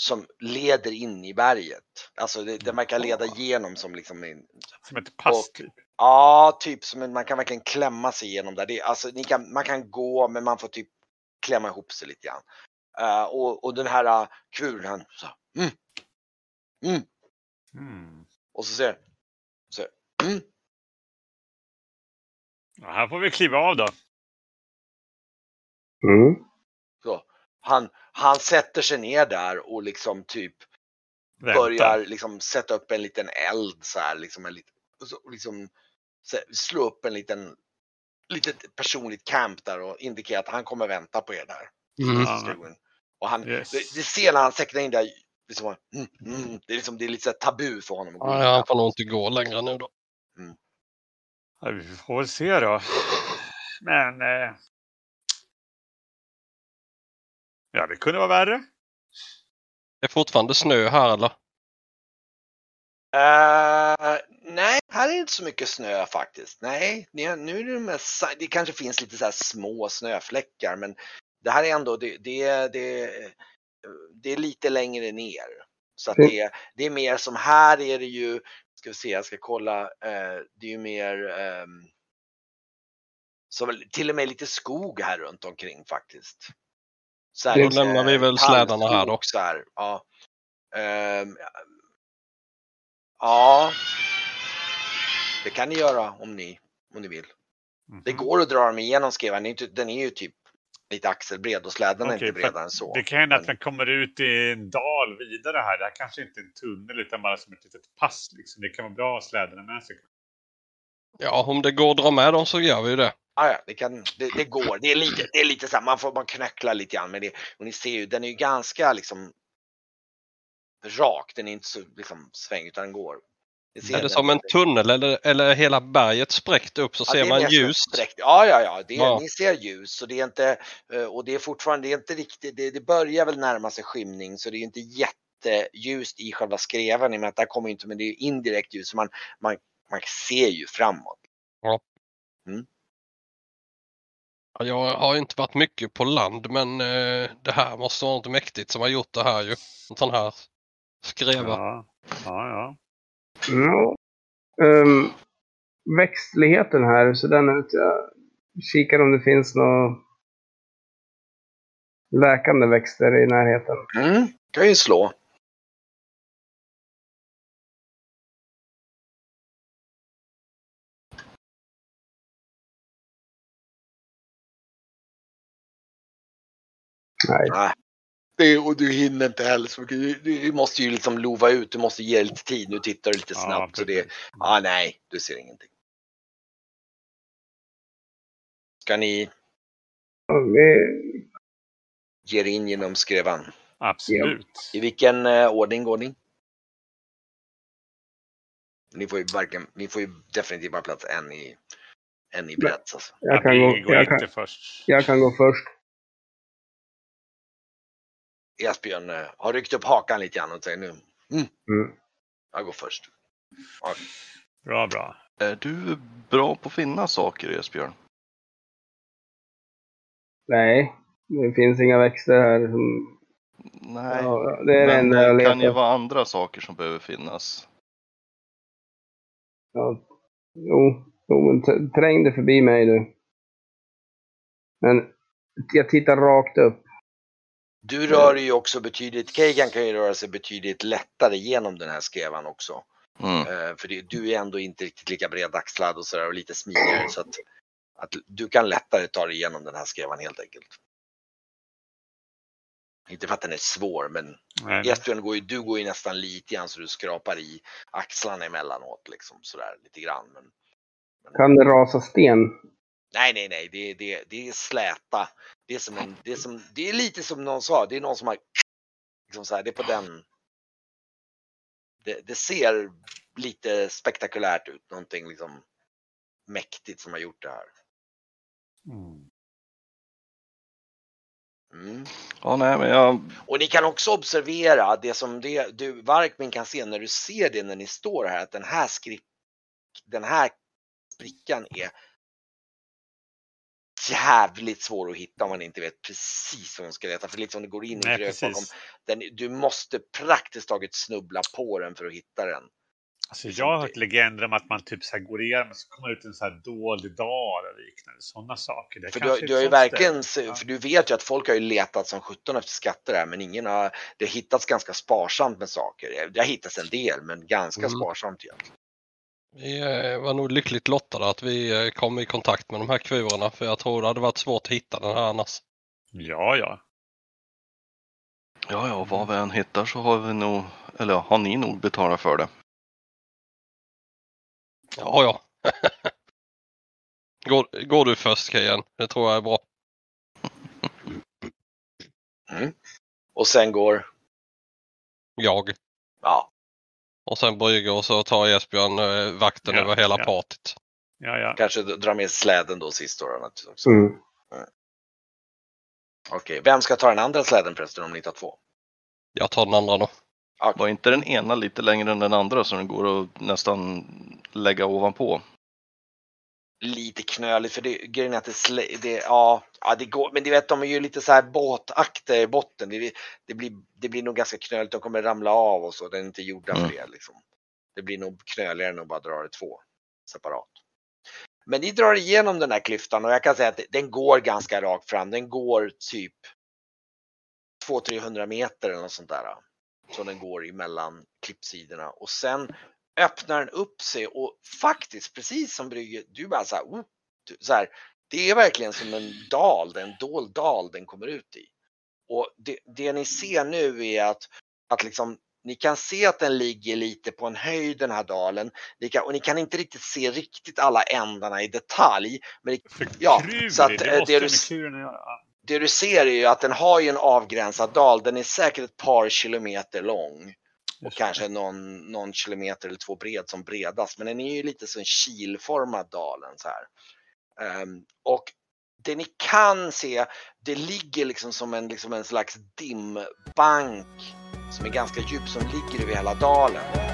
som leder in i berget. Alltså det, det man kan leda igenom som liksom en, Som ett pass typ? Ja, typ som man kan verkligen klämma sig igenom där. Det, alltså, ni kan, man kan gå men man får typ klämma ihop sig lite grann. Uh, och, och den här uh, kuren, så mm, mm. Mm. Och så ser så, mm. Ja, här får vi kliva av då. Mm. Så, han, han sätter sig ner där och liksom typ Vänta. börjar liksom sätta upp en liten eld så här, liksom en liten, så, liksom slå upp en liten litet personligt camp där och indikerar att han kommer vänta på er där. Mm. Och han, yes. det, det ser när han säkrar in där, liksom, mm, mm, det, är liksom, det är lite så tabu för honom. Att gå ja, han får nog inte gå längre nu då. Mm. Ja, vi får väl se då. Men... Eh... Ja, det kunde vara värre. Det är fortfarande snö här eller? Uh, nej, här är inte så mycket snö faktiskt. Nej, nu är det mest, det kanske finns lite så små snöfläckar men det här är ändå, det, det, det, det är lite längre ner. Så att det, det är mer som här är det ju, ska vi se, jag ska kolla, uh, det är ju mer um, så till och med lite skog här runt omkring faktiskt. Så här, då lämnar vi väl slädarna här då. Här, ja. Um, Ja, det kan ni göra om ni, om ni vill. Mm. Det går att dra dem igenom skrevan. Den är ju typ lite axelbred och släden okay, är inte bredare än så. Det kan hända att den kommer ut i en dal vidare här. Det här kanske inte är en tunnel utan bara som ett litet pass. Liksom. Det kan vara bra att ha slädarna med sig. Ja, om det går att dra med dem så gör vi det. Ah, ja, det, kan, det, det, går. Det är lite, det är lite så här, man får man knöckla lite grann med det. Och ni ser ju, den är ju ganska liksom rak, den är inte så liksom, sväng utan den går. Är det som en tunnel eller, eller hela berget spräckt upp så ja, ser man ljus? Ja, ja, ja, det, ja. ni ser ljus så det är inte, eh, och det är fortfarande, det är inte riktigt, det, det börjar väl närma sig skymning så det är inte jätteljust i själva skreven i och med att där kommer inte, men det är indirekt ljus så man, man, man ser ju framåt. Ja. Mm. Jag har inte varit mycket på land men eh, det här måste vara något mäktigt som har gjort det här ju. En sån här Skreva. Ja, ja. ja. ja. Um, växtligheten här, ser den ut? Jag kikar om det finns några läkande växter i närheten. Mm, kan ju slå. Nej. Det, och du hinner inte heller så mycket. Du, du, måste ju liksom lova ut, du måste ge lite tid. Nu tittar du lite snabbt. Ja, så det, ah, nej, du ser ingenting. Ska ni vi... ge er in genom skrevan? Absolut. I vilken uh, ordning går ni? Ni får ju verkligen, ni får ju definitivt bara plats en i, en i brett. Alltså. Jag, kan gå, jag, kan, jag kan gå först. Esbjörn eh, har ryckt upp hakan lite grann och säger nu, mm, mm. jag går först. Ja. Bra, bra. Är du bra på att finna saker, Esbjörn? Nej, det finns inga växter här. Som... Nej, ja, det är men det kan ju vara andra saker som behöver finnas. Ja, jo, jo men träng dig förbi mig du. Men jag tittar rakt upp. Du rör dig ju också betydligt, Kegan kan ju röra sig betydligt lättare genom den här skrevan också. Mm. Uh, för det, du är ändå inte riktigt lika bred axlad och sådär och lite smidigare så att, att du kan lättare ta dig igenom den här skrevan helt enkelt. Inte för att den är svår men Esbjörn går ju, du går ju nästan lite grann så du skrapar i axlarna emellanåt liksom sådär lite grann. Men, men... Kan det rasa sten? Nej, nej, nej, det, det, det är släta. Det är, som en, det, är som, det är lite som någon sa, det är någon som har, liksom så här, det är på den. Det, det ser lite spektakulärt ut, någonting liksom mäktigt som har gjort det här. Mm. Mm. Ja, nej, men jag... Och ni kan också observera det som det, du, Varkmin kan se när du ser det när ni står här, att den här skrift, den här sprickan är jävligt svår att hitta om man inte vet precis vad man ska leta. För liksom det går in i gröt bakom. Den, du måste praktiskt taget snubbla på den för att hitta den. Alltså jag har hört legender om att man typ så går igenom och så kommer ut en så här dold dal och liknande. Sådana saker. Det för du, du har ju verkligen, för du vet ju att folk har ju letat som 17 efter skatter här men ingen har, det har hittats ganska sparsamt med saker. Det har hittats en del men ganska mm. sparsamt egentligen. Vi eh, var nog lyckligt lottade att vi eh, kom i kontakt med de här kvuren för jag tror det hade varit svårt att hitta den här annars. Ja, ja. Ja, ja, vad vi än hittar så har vi nog, eller har ni nog betalat för det. Ja, ja. Går, går du först Kian? Det tror jag är bra. Mm. Och sen går? Jag. Ja. Och sen Brygge och så tar Esbjörn eh, vakten ja, över hela ja. partyt. Ja, ja. Kanske dra med släden då sist då. Också. Mm. Mm. Okej, vem ska ta den andra släden förresten om ni tar två? Jag tar den andra då. Okay. Var inte den ena lite längre än den andra så den går att nästan lägga ovanpå? Lite knöligt för det, grejen är att det, det, ja, ja, det går, men du vet de är ju lite så här båtaktiga i botten. Det, det, blir, det blir nog ganska knöligt, de kommer ramla av och så, den är inte gjorda för mm. det liksom. Det blir nog knöligare än att bara dra det två separat. Men ni drar igenom den här klyftan och jag kan säga att den går ganska rakt fram. Den går typ 200-300 meter eller något sånt där. Så den går emellan klippsidorna och sen öppnar den upp sig och faktiskt precis som Brygge, du bara så här, oh, så här, det är verkligen som en dal, en dold dal den kommer ut i. Och det, det ni ser nu är att, att liksom, ni kan se att den ligger lite på en höjd den här dalen. Ni kan, och ni kan inte riktigt se riktigt alla ändarna i detalj. Men det, ja, så att, det, det, du, det du ser är ju att den har ju en avgränsad dal. Den är säkert ett par kilometer lång och kanske någon, någon kilometer eller två bred som bredast. Men den är ju lite som kilformad dalen så här. Um, och det ni kan se, det ligger liksom som en, liksom en slags dimbank som är ganska djup som ligger över hela dalen.